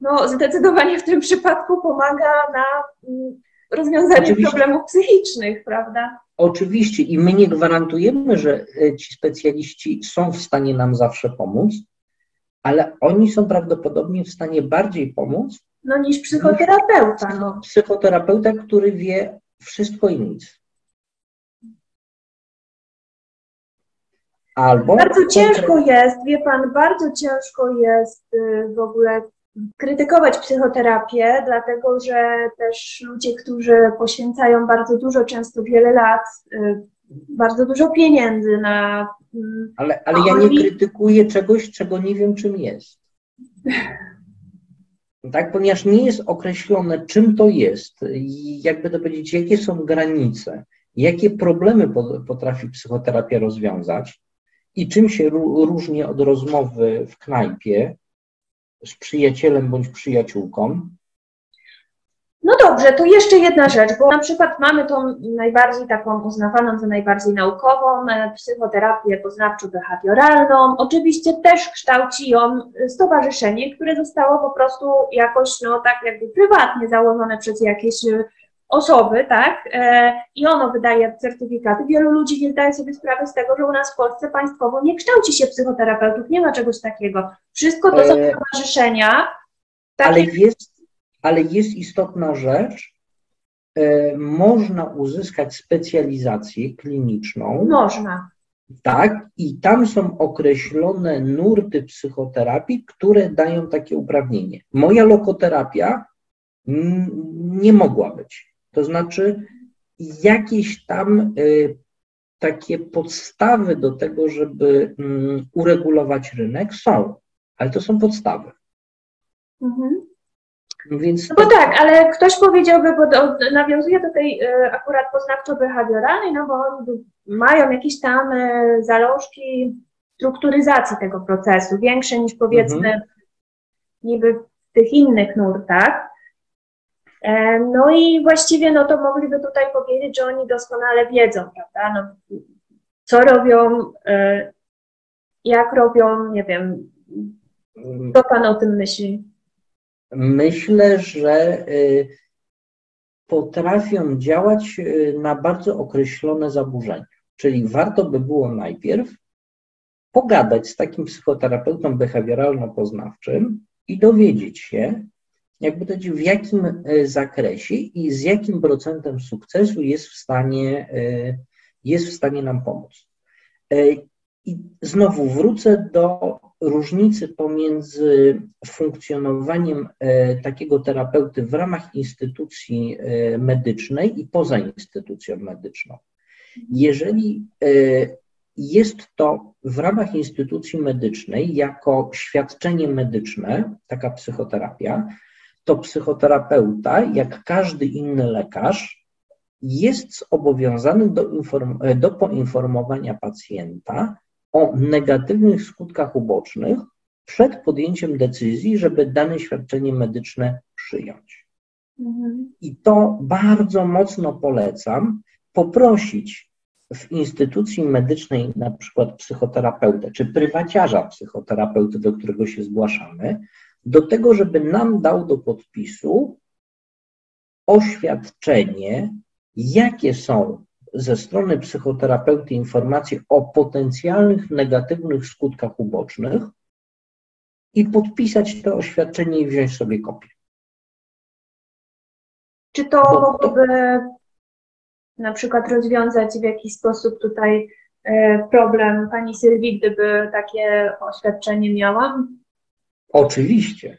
no, zdecydowanie w tym przypadku pomaga na mm, rozwiązanie Oczywiście. problemów psychicznych, prawda? Oczywiście i my nie gwarantujemy, że e, ci specjaliści są w stanie nam zawsze pomóc, ale oni są prawdopodobnie w stanie bardziej pomóc. No niż psychoterapeuta. No. Psychoterapeuta, który wie wszystko i nic. Albo bardzo ciężko jest, wie pan, bardzo ciężko jest y, w ogóle krytykować psychoterapię, dlatego że też ludzie, którzy poświęcają bardzo dużo, często wiele lat, y, bardzo dużo pieniędzy na. Mm, ale, ale ja nie krytykuję czegoś, czego nie wiem, czym jest. Tak, ponieważ nie jest określone, czym to jest, i jakby to powiedzieć, jakie są granice, jakie problemy potrafi psychoterapia rozwiązać, i czym się różni od rozmowy w knajpie z przyjacielem bądź przyjaciółką? No dobrze, to jeszcze jedna rzecz, bo na przykład mamy tą najbardziej taką uznawaną za najbardziej naukową e, psychoterapię poznawczo-behawioralną. Oczywiście też kształci ją stowarzyszenie, które zostało po prostu jakoś, no tak jakby prywatnie założone przez jakieś osoby, tak, e, i ono wydaje certyfikaty. Wielu ludzi nie zdaje sobie sprawy z tego, że u nas w Polsce państwowo nie kształci się psychoterapeutów, nie ma czegoś takiego. Wszystko to są e, stowarzyszenia. Takie... Ale, jest, ale jest istotna rzecz, e, można uzyskać specjalizację kliniczną. Można. Tak, i tam są określone nurty psychoterapii, które dają takie uprawnienie. Moja lokoterapia nie mogła być. To znaczy, jakieś tam y, takie podstawy do tego, żeby mm, uregulować rynek są, ale to są podstawy. Mhm. Więc... No bo tak, ale ktoś powiedziałby, bo do, nawiązuje do tej y, akurat poznawczo-behawioralnej, no bo mają jakieś tam y, zalążki strukturyzacji tego procesu, większe niż powiedzmy mhm. niby w tych innych nurtach. E, no i właściwie no to mogliby tutaj powiedzieć, że oni doskonale wiedzą, prawda, no, co robią, e, jak robią, nie wiem, co Pan o tym myśli? Myślę, że y, potrafią działać na bardzo określone zaburzenia. Czyli warto by było najpierw pogadać z takim psychoterapeutą behawioralno-poznawczym i dowiedzieć się, jakby powiedzieć, w jakim y, zakresie i z jakim procentem sukcesu jest w stanie, jest w stanie nam pomóc. I znowu wrócę do różnicy pomiędzy funkcjonowaniem e, takiego terapeuty w ramach instytucji e, medycznej i poza instytucją medyczną. Jeżeli e, jest to w ramach instytucji medycznej jako świadczenie medyczne, taka psychoterapia, to psychoterapeuta, jak każdy inny lekarz, jest zobowiązany do, inform- do poinformowania pacjenta o negatywnych skutkach ubocznych przed podjęciem decyzji, żeby dane świadczenie medyczne przyjąć. Mhm. I to bardzo mocno polecam poprosić w instytucji medycznej, na przykład psychoterapeutę, czy prywaciarza psychoterapeuty, do którego się zgłaszamy, do tego, żeby nam dał do podpisu oświadczenie, jakie są ze strony psychoterapeuty informacje o potencjalnych negatywnych skutkach ubocznych i podpisać to oświadczenie i wziąć sobie kopię. Czy to mogłoby na przykład rozwiązać w jakiś sposób tutaj e, problem pani Sylwii, gdyby takie oświadczenie miała? Oczywiście.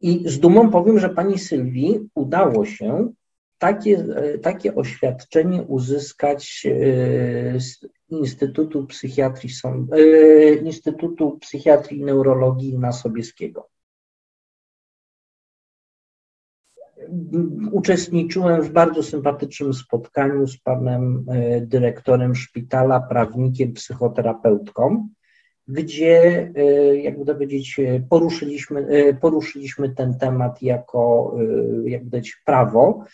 I z dumą powiem, że pani Sylwii udało się takie, e, takie oświadczenie uzyskać e, z Instytutu Psychiatrii, e, Instytutu Psychiatrii i Neurologii na Sobieskiego. Uczestniczyłem w bardzo sympatycznym spotkaniu z panem dyrektorem szpitala, prawnikiem, psychoterapeutką, gdzie, jakby to powiedzieć, poruszyliśmy, poruszyliśmy ten temat jako, jakby powiedzieć, prawo,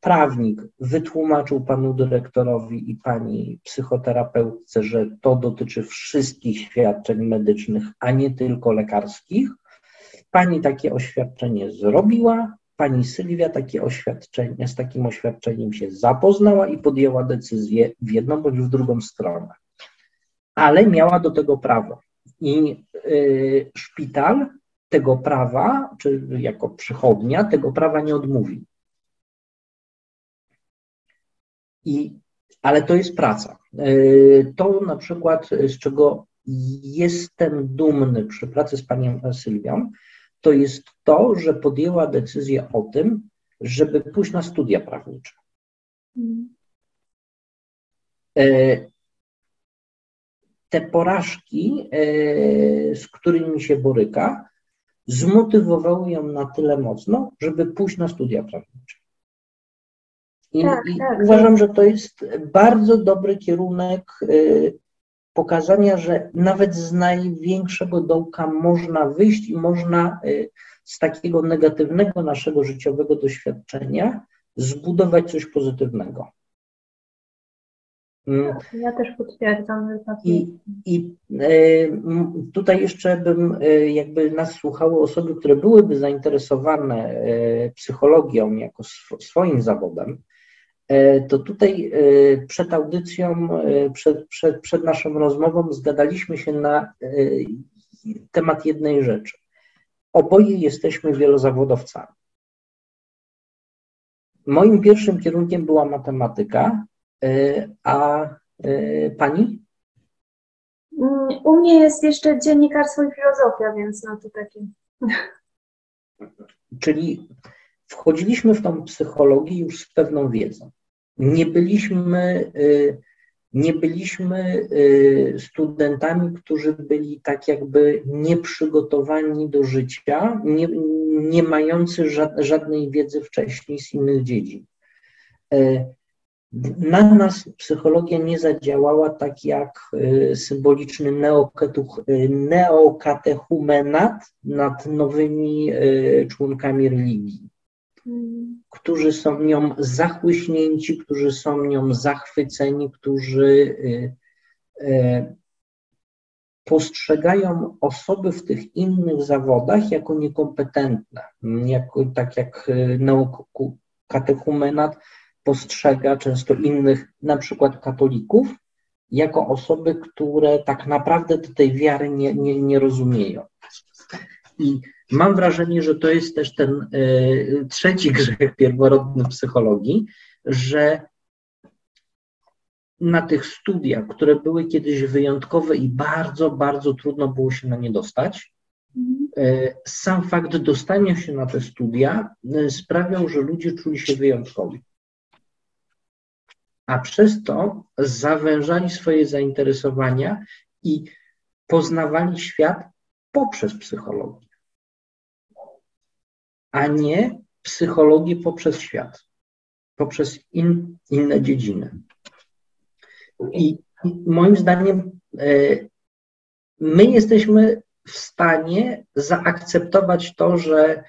prawnik wytłumaczył panu dyrektorowi i pani psychoterapeutce, że to dotyczy wszystkich świadczeń medycznych, a nie tylko lekarskich. Pani takie oświadczenie zrobiła, pani Sylwia takie oświadczenie, z takim oświadczeniem się zapoznała i podjęła decyzję w jedną bądź w drugą stronę. Ale miała do tego prawo. I y, szpital tego prawa, czy jako przychodnia, tego prawa nie odmówi. I, ale to jest praca. E, to na przykład, z czego jestem dumny przy pracy z panią Sylwią, to jest to, że podjęła decyzję o tym, żeby pójść na studia prawnicze. E, te porażki, e, z którymi się boryka, zmotywowały ją na tyle mocno, żeby pójść na studia prawnicze. I, tak, i tak, uważam, że to jest bardzo dobry kierunek y, pokazania, że nawet z największego dołka można wyjść i można y, z takiego negatywnego naszego życiowego doświadczenia zbudować coś pozytywnego. Mm. Ja też potwierdzam. Tak I, i y, tutaj jeszcze bym jakby nas słuchały osoby, które byłyby zainteresowane psychologią jako swoim zawodem, E, to tutaj e, przed audycją, e, przed, przed, przed naszą rozmową zgadaliśmy się na temat jednej rzeczy. Oboje jesteśmy wielozawodowcami. Moim pierwszym kierunkiem była matematyka, a pani? Mm, u mnie jest jeszcze dziennikarstwo i filozofia, więc no to takie. Czyli wchodziliśmy w tą psychologię już z pewną wiedzą. Nie byliśmy, y, nie byliśmy y, studentami, którzy byli tak jakby nieprzygotowani do życia, nie, nie mający żadnej wiedzy wcześniej z innych dziedzin. Y, na nas psychologia nie zadziałała tak jak symboliczny neokatechumenat nad nowymi członkami religii którzy są nią zachłyśnięci, którzy są nią zachwyceni, którzy y, y, postrzegają osoby w tych innych zawodach jako niekompetentne, jako, tak jak y, katechumenat postrzega często innych, na przykład katolików, jako osoby, które tak naprawdę tej wiary nie, nie, nie rozumieją. I Mam wrażenie, że to jest też ten y, trzeci [LAUGHS] grzech pierworodny psychologii, że na tych studiach, które były kiedyś wyjątkowe i bardzo, bardzo trudno było się na nie dostać, y, sam fakt dostania się na te studia y, sprawiał, że ludzie czuli się wyjątkowi. A przez to zawężali swoje zainteresowania i poznawali świat poprzez psychologię a nie psychologię poprzez świat, poprzez in, inne dziedziny. I, moim zdaniem e, my jesteśmy w stanie zaakceptować to, że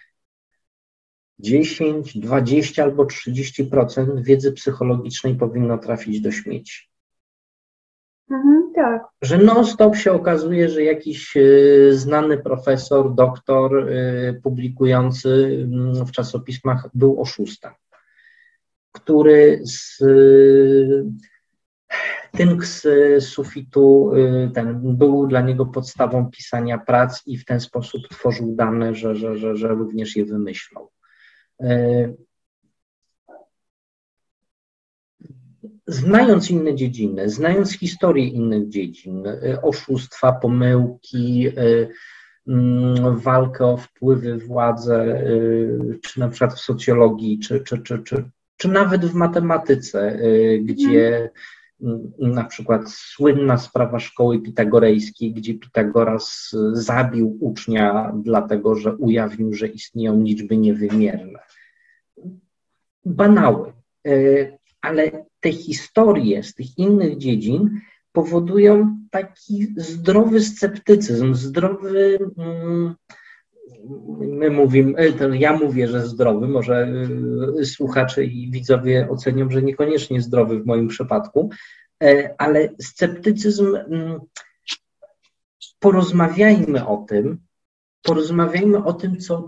10, 20 albo 30% wiedzy psychologicznej powinno trafić do śmieci. Mhm, tak. Że non-stop się okazuje, że jakiś e, znany profesor, doktor e, publikujący mm, w czasopismach był oszustem, który z tynk z sufitu e, ten był dla niego podstawą pisania prac i w ten sposób tworzył dane, że, że, że, że również je wymyślał. Znając inne dziedziny, znając historię innych dziedzin, y, oszustwa, pomyłki, y, mm, walkę o wpływy, władzę, czy na przykład w socjologii, czy, czy, czy, czy, czy nawet w matematyce, gdzie mm, na przykład słynna sprawa szkoły pitagorejskiej, gdzie Pitagoras zabił ucznia, dlatego że ujawnił, że istnieją liczby niewymierne. Banały ale te historie z tych innych dziedzin powodują taki zdrowy sceptycyzm, zdrowy. Mm, my mówimy, e, ja mówię, że zdrowy, może e, słuchacze i widzowie ocenią, że niekoniecznie zdrowy w moim przypadku, e, ale sceptycyzm, mm, porozmawiajmy o tym, porozmawiajmy o tym, co,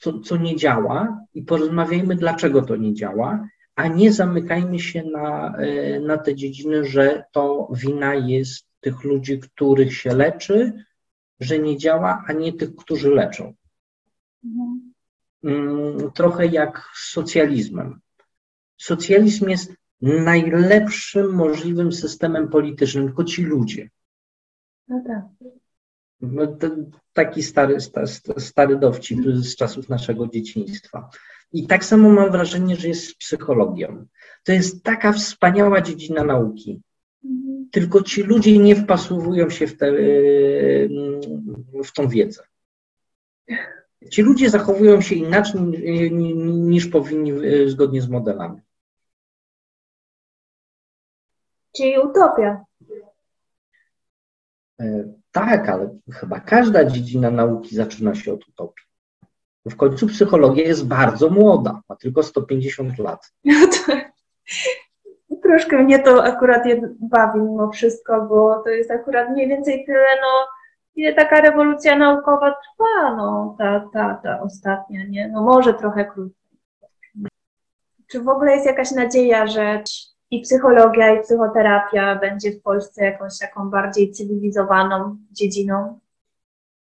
co, co nie działa i porozmawiajmy, dlaczego to nie działa a nie zamykajmy się na, na te dziedziny, że to wina jest tych ludzi, których się leczy, że nie działa, a nie tych, którzy leczą. Mhm. Mm, trochę jak z socjalizmem. Socjalizm jest najlepszym możliwym systemem politycznym, tylko ci ludzie. No tak. No, taki stary, stary dowcip z czasów naszego dzieciństwa. I tak samo mam wrażenie, że jest z psychologią. To jest taka wspaniała dziedzina nauki. Tylko ci ludzie nie wpasowują się w, te, w tą wiedzę. Ci ludzie zachowują się inaczej niż powinni e, zgodnie z modelami. Czyli utopia. E, tak, ale chyba każda dziedzina nauki zaczyna się od utopii. W końcu psychologia jest bardzo młoda, ma tylko 150 lat. [LAUGHS] [LAUGHS] Troszkę mnie to akurat bawi mimo wszystko, bo to jest akurat mniej więcej tyle, no, ile taka rewolucja naukowa trwa, no, ta, ta, ta ostatnia, nie? No może trochę krócej. Czy w ogóle jest jakaś nadzieja, że i psychologia, i psychoterapia będzie w Polsce jakąś taką bardziej cywilizowaną dziedziną?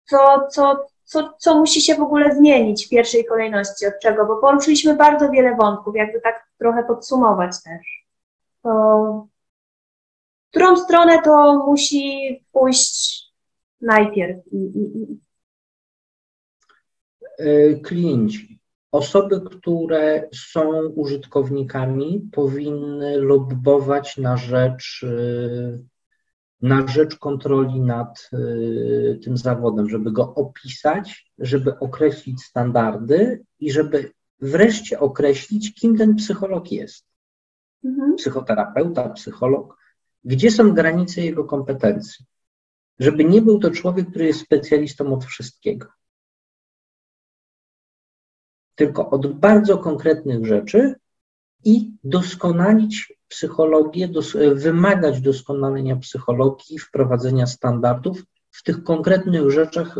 Co, co, co, co musi się w ogóle zmienić w pierwszej kolejności, od czego, bo poruszyliśmy bardzo wiele wątków, jakby tak trochę podsumować też. To w którą stronę to musi pójść najpierw? E, klienci. Osoby, które są użytkownikami, powinny lobbować na rzecz, y, na rzecz kontroli nad y, tym zawodem, żeby go opisać, żeby określić standardy i żeby wreszcie określić, kim ten psycholog jest. Mhm. Psychoterapeuta, psycholog. Gdzie są granice jego kompetencji? Żeby nie był to człowiek, który jest specjalistą od wszystkiego tylko od bardzo konkretnych rzeczy i doskonalić psychologię, dos wymagać doskonalenia psychologii, wprowadzenia standardów w tych konkretnych rzeczach,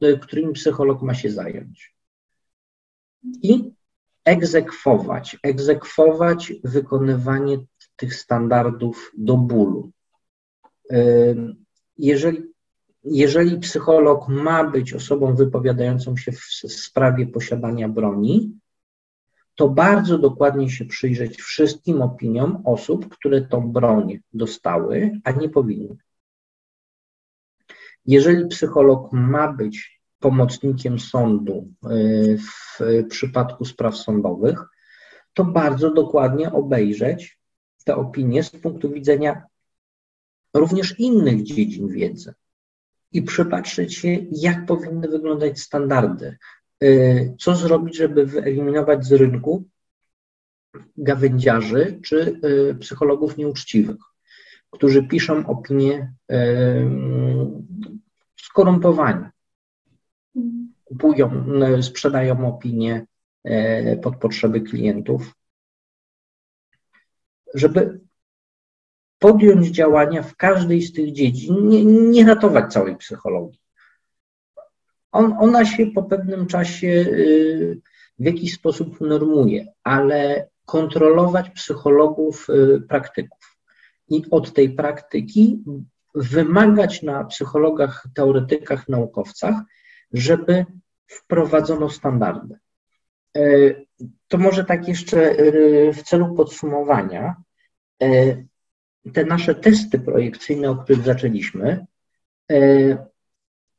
w którymi psycholog ma się zająć. I egzekwować, egzekwować wykonywanie tych standardów do bólu. Jeżeli jeżeli psycholog ma być osobą wypowiadającą się w sprawie posiadania broni, to bardzo dokładnie się przyjrzeć wszystkim opiniom osób, które tą broń dostały, a nie powinny. Jeżeli psycholog ma być pomocnikiem sądu y, w przypadku spraw sądowych, to bardzo dokładnie obejrzeć te opinie z punktu widzenia również innych dziedzin wiedzy i przypatrzeć się, jak powinny wyglądać standardy. Y, co zrobić, żeby wyeliminować z rynku gawędziarzy czy y, psychologów nieuczciwych, którzy piszą opinie skorumpowani. Kupują, sprzedają opinie pod potrzeby klientów, żeby podjąć działania w każdej z tych dziedzin, nie, nie ratować całej psychologii. On, ona się po pewnym czasie y, w jakiś sposób normuje, ale kontrolować psychologów, y, praktyków. I od tej praktyki wymagać na psychologach, teoretykach, naukowcach, żeby wprowadzono standardy. Y, to może tak jeszcze w celu podsumowania te nasze testy projekcyjne, o których zaczęliśmy, e,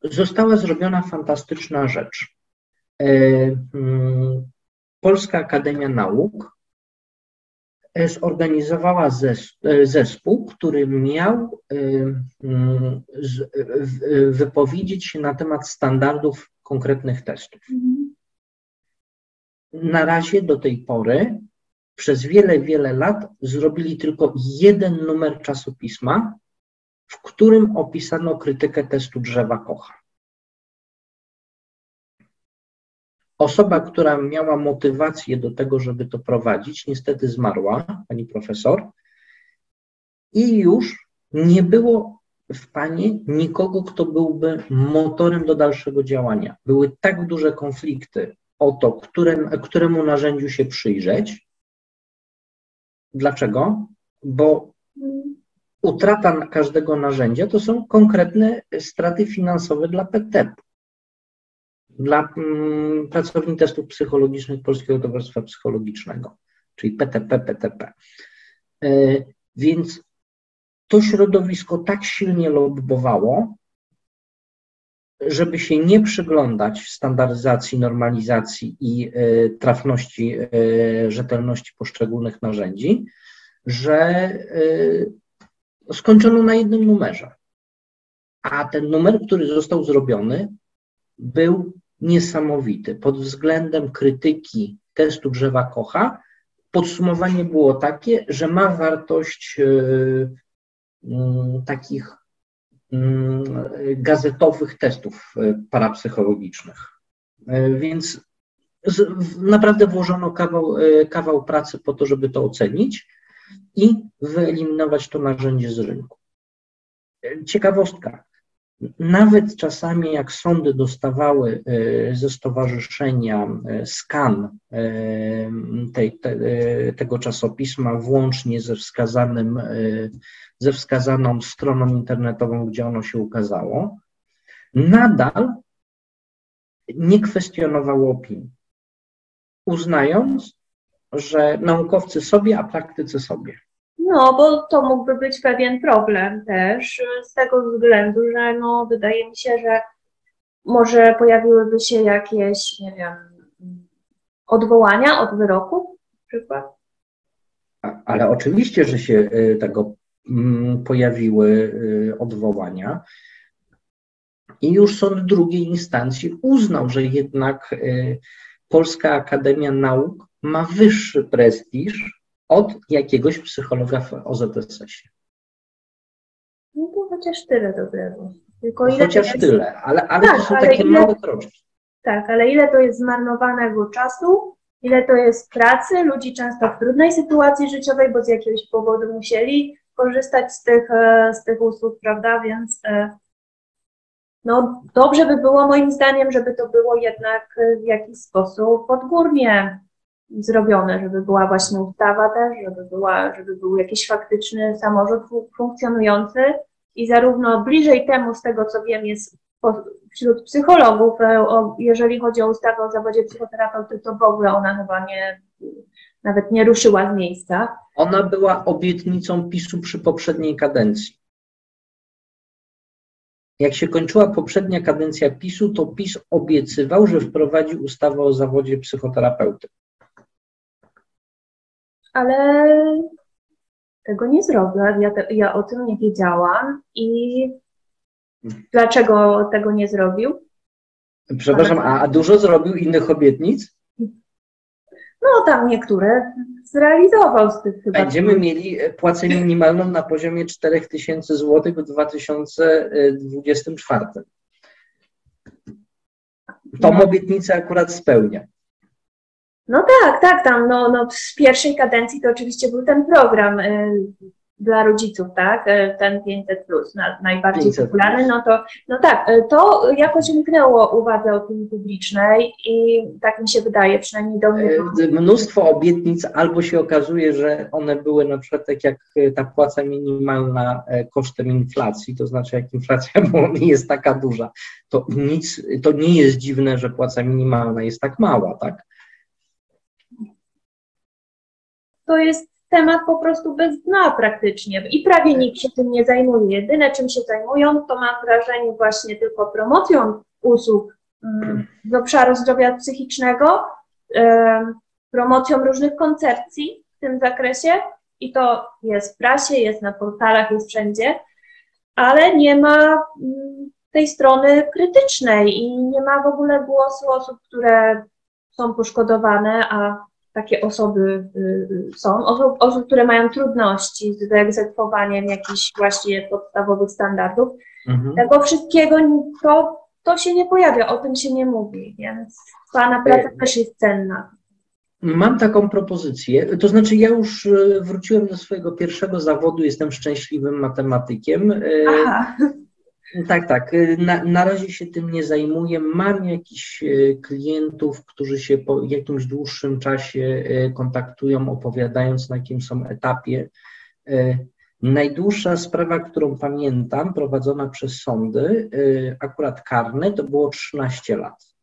została zrobiona fantastyczna rzecz. E, mm, Polska Akademia Nauk e, zorganizowała zespół, który miał mm, wypowiedzieć się na temat standardów konkretnych testów. Mhm. Na razie do tej pory przez wiele, wiele lat zrobili tylko jeden numer czasopisma, w którym opisano krytykę testu drzewa Kocha. Osoba, która miała motywację do tego, żeby to prowadzić, niestety zmarła, pani profesor, i już nie było w Pani nikogo, kto byłby motorem do dalszego działania. Były tak duże konflikty o to, którym, któremu narzędziu się przyjrzeć, Dlaczego? Bo utrata każdego narzędzia to są konkretne straty finansowe dla PTP, dla mm, pracowni testów psychologicznych Polskiego Towarzystwa Psychologicznego, czyli PTP, PTP. E, więc to środowisko tak silnie lobbowało, żeby się nie przyglądać standaryzacji, normalizacji i e, trafności, e, rzetelności poszczególnych narzędzi, że skończono na jednym numerze. A ten numer, który został zrobiony, był niesamowity. Pod względem krytyki testu drzewa Kocha, podsumowanie było takie, że ma wartość takich Mm, gazetowych testów e, parapsychologicznych. E, więc naprawdę włożono kawał, e, kawał pracy po to, żeby to ocenić i wyeliminować to narzędzie z rynku. Ciekawostka. Nawet czasami, jak sądy dostawały ze stowarzyszenia skan tej, te, tego czasopisma, włącznie ze wskazanym ze wskazaną stroną internetową, gdzie ono się ukazało, nadal nie kwestionowało opinii, uznając, że naukowcy sobie, a praktycy sobie. No, bo to mógłby być pewien problem też z tego względu, że no, wydaje mi się, że może pojawiłyby się jakieś, nie wiem, odwołania od wyroku na przykład? Ale oczywiście, że się tego mm, pojawiły odwołania. I już sąd drugiej instancji uznał, że jednak Polska Akademia Nauk ma wyższy prestiż od jakiegoś psychologa w OZS-ie. No to chociaż tyle dobrego. Tylko ile chociaż jest... tyle, ale, ale tak, to są ale takie ile... małe kroczki. Tak, ale ile to jest zmarnowanego czasu, ile to jest pracy, ludzi często w trudnej sytuacji życiowej, bo z jakiegoś powodu musieli korzystać z tych, e, z tych usług, prawda, więc e, no dobrze by było moim zdaniem, żeby to było jednak w jakiś sposób odgórnie zrobione, żeby była właśnie ustawa też, żeby, była, żeby był jakiś faktyczny samorząd funkcjonujący i zarówno bliżej temu, z tego co wiem, jest wśród psychologów, e, jeżeli chodzi o ustawę o zawodzie psychoterapeuty, to w ogóle ona chyba nie, nawet nie ruszyła z miejsca. Ona była obietnicą PiSu przy poprzedniej kadencji. Jak się kończyła poprzednia kadencja PiSu, to PiS obiecywał, że wprowadzi ustawę o zawodzie psychoterapeuty ale tego nie zrobił. Ja, te, ja o tym nie wiedziałam i dlaczego tego nie zrobił? Przepraszam, a, a dużo zrobił innych obietnic? No tam niektóre zrealizował z tych chyba. Będziemy mieli płacę minimalną na poziomie 4000 zł w 2024. Tą no. obietnicę akurat spełnia. No tak, tak, tam no, no z pierwszej kadencji to oczywiście był ten program y, dla rodziców, tak, y, ten 500 plus, na, najbardziej 500 popularny, no to, no tak, y, to jakoś umknęło uwadze opinii publicznej i tak mi się wydaje, przynajmniej do mnie. Mnóstwo obietnic albo się okazuje, że one były na przykład tak jak ta płaca minimalna kosztem inflacji, to znaczy jak inflacja [LAUGHS] jest taka duża, to nic, to nie jest dziwne, że płaca minimalna jest tak mała, tak? To jest temat po prostu bez dna praktycznie. I prawie nikt się tym nie zajmuje. Jedyne, czym się zajmują, to mam wrażenie właśnie tylko promocją usług mm, z obszaru zdrowia psychicznego, promocją różnych koncepcji w tym zakresie. I to jest w prasie, jest na portalach, jest wszędzie, ale nie ma mm, tej strony krytycznej i nie ma w ogóle głosu osób, które są poszkodowane, a takie osoby y, są, osób, osób, które mają trudności z wyegzekwowaniem jakichś właśnie podstawowych standardów. Mhm. Tego wszystkiego to, to się nie pojawia, o tym się nie mówi, więc Pana praca y, też jest cenna. Mam taką propozycję, to znaczy ja już y, wróciłem do swojego pierwszego zawodu, jestem szczęśliwym matematykiem. Aha. Tak, tak. Y, na, na razie się tym nie zajmuję. Mam jakichś y, klientów, którzy się po jakimś dłuższym czasie y, kontaktują, opowiadając na jakim są etapie. Najdłuższa sprawa, którą pamiętam, prowadzona przez sądy, akurat karne, to było 13 lat.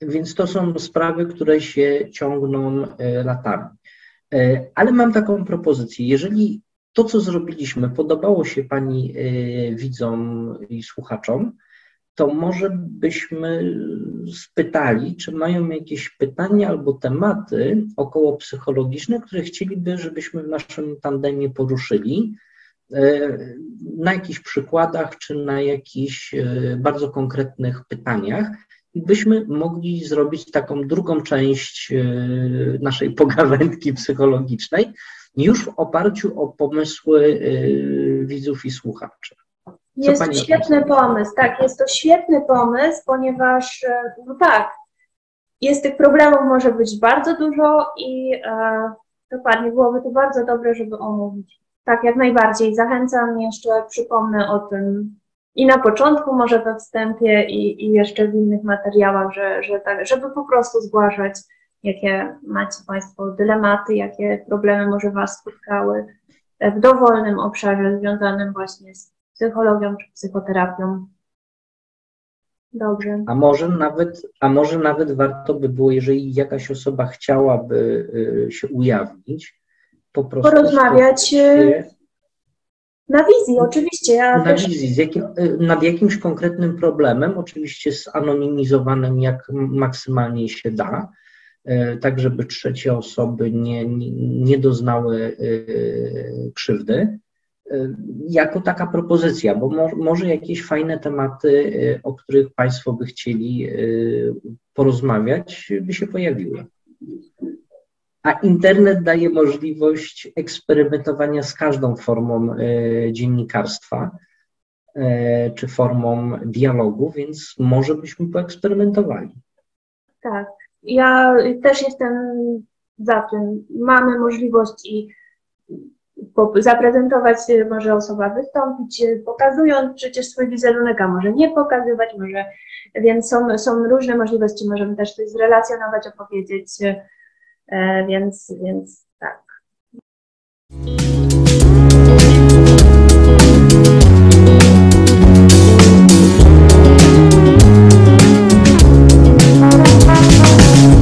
Więc to są sprawy, które się ciągną latami. Ale mam taką propozycję. Jeżeli to, co zrobiliśmy, podobało się Pani y, widzom i słuchaczom, to może byśmy spytali, czy mają jakieś pytania albo tematy około psychologiczne, które chcieliby, żebyśmy w naszym tandemie poruszyli, y, na jakichś przykładach, czy na jakichś y, bardzo konkretnych pytaniach. I byśmy mogli zrobić taką drugą część naszej [LAUGHS] pogawędki psychologicznej, już w oparciu o pomysły y, widzów i słuchaczy. Co jest to świetny pomysł, tak, jest to świetny pomysł, ponieważ, e, no tak, jest tych problemów może być bardzo dużo i e, dokładnie byłoby to bardzo dobre, żeby omówić. Tak, jak najbardziej. Zachęcam jeszcze, przypomnę o tym i na początku, może we wstępie, i, i jeszcze w innych materiałach, że, że tak, żeby po prostu zgłaszać jakie macie Państwo dylematy, jakie problemy może Was spotkały w dowolnym obszarze związanym właśnie z psychologią czy psychoterapią. Dobrze. A może nawet, a może nawet warto by było, jeżeli jakaś osoba chciałaby y, się ujawnić, po prostu porozmawiać. Y, Na wizji, oczywiście. Ja na też... wizji, z jakim, nad jakimś konkretnym problemem, oczywiście zanonimizowanym jak maksymalnie się da, tak żeby trzecie osoby nie, nie, doznały krzywdy jako taka propozycja, bo mo, może jakieś fajne tematy, o których Państwo by chcieli porozmawiać, by się pojawiły. A internet daje możliwość eksperymentowania z każdą formą dziennikarstwa czy formą dialogu, więc może byśmy poeksperymentowali. Tak. Ja też jestem za tym. Mamy możliwość i zaprezentować, może osoba wystąpić, pokazując przecież swój wizerunek, a może nie pokazywać, może, więc są, są różne możliwości, możemy też coś zrelacjonować, opowiedzieć, e, więc, więc tak.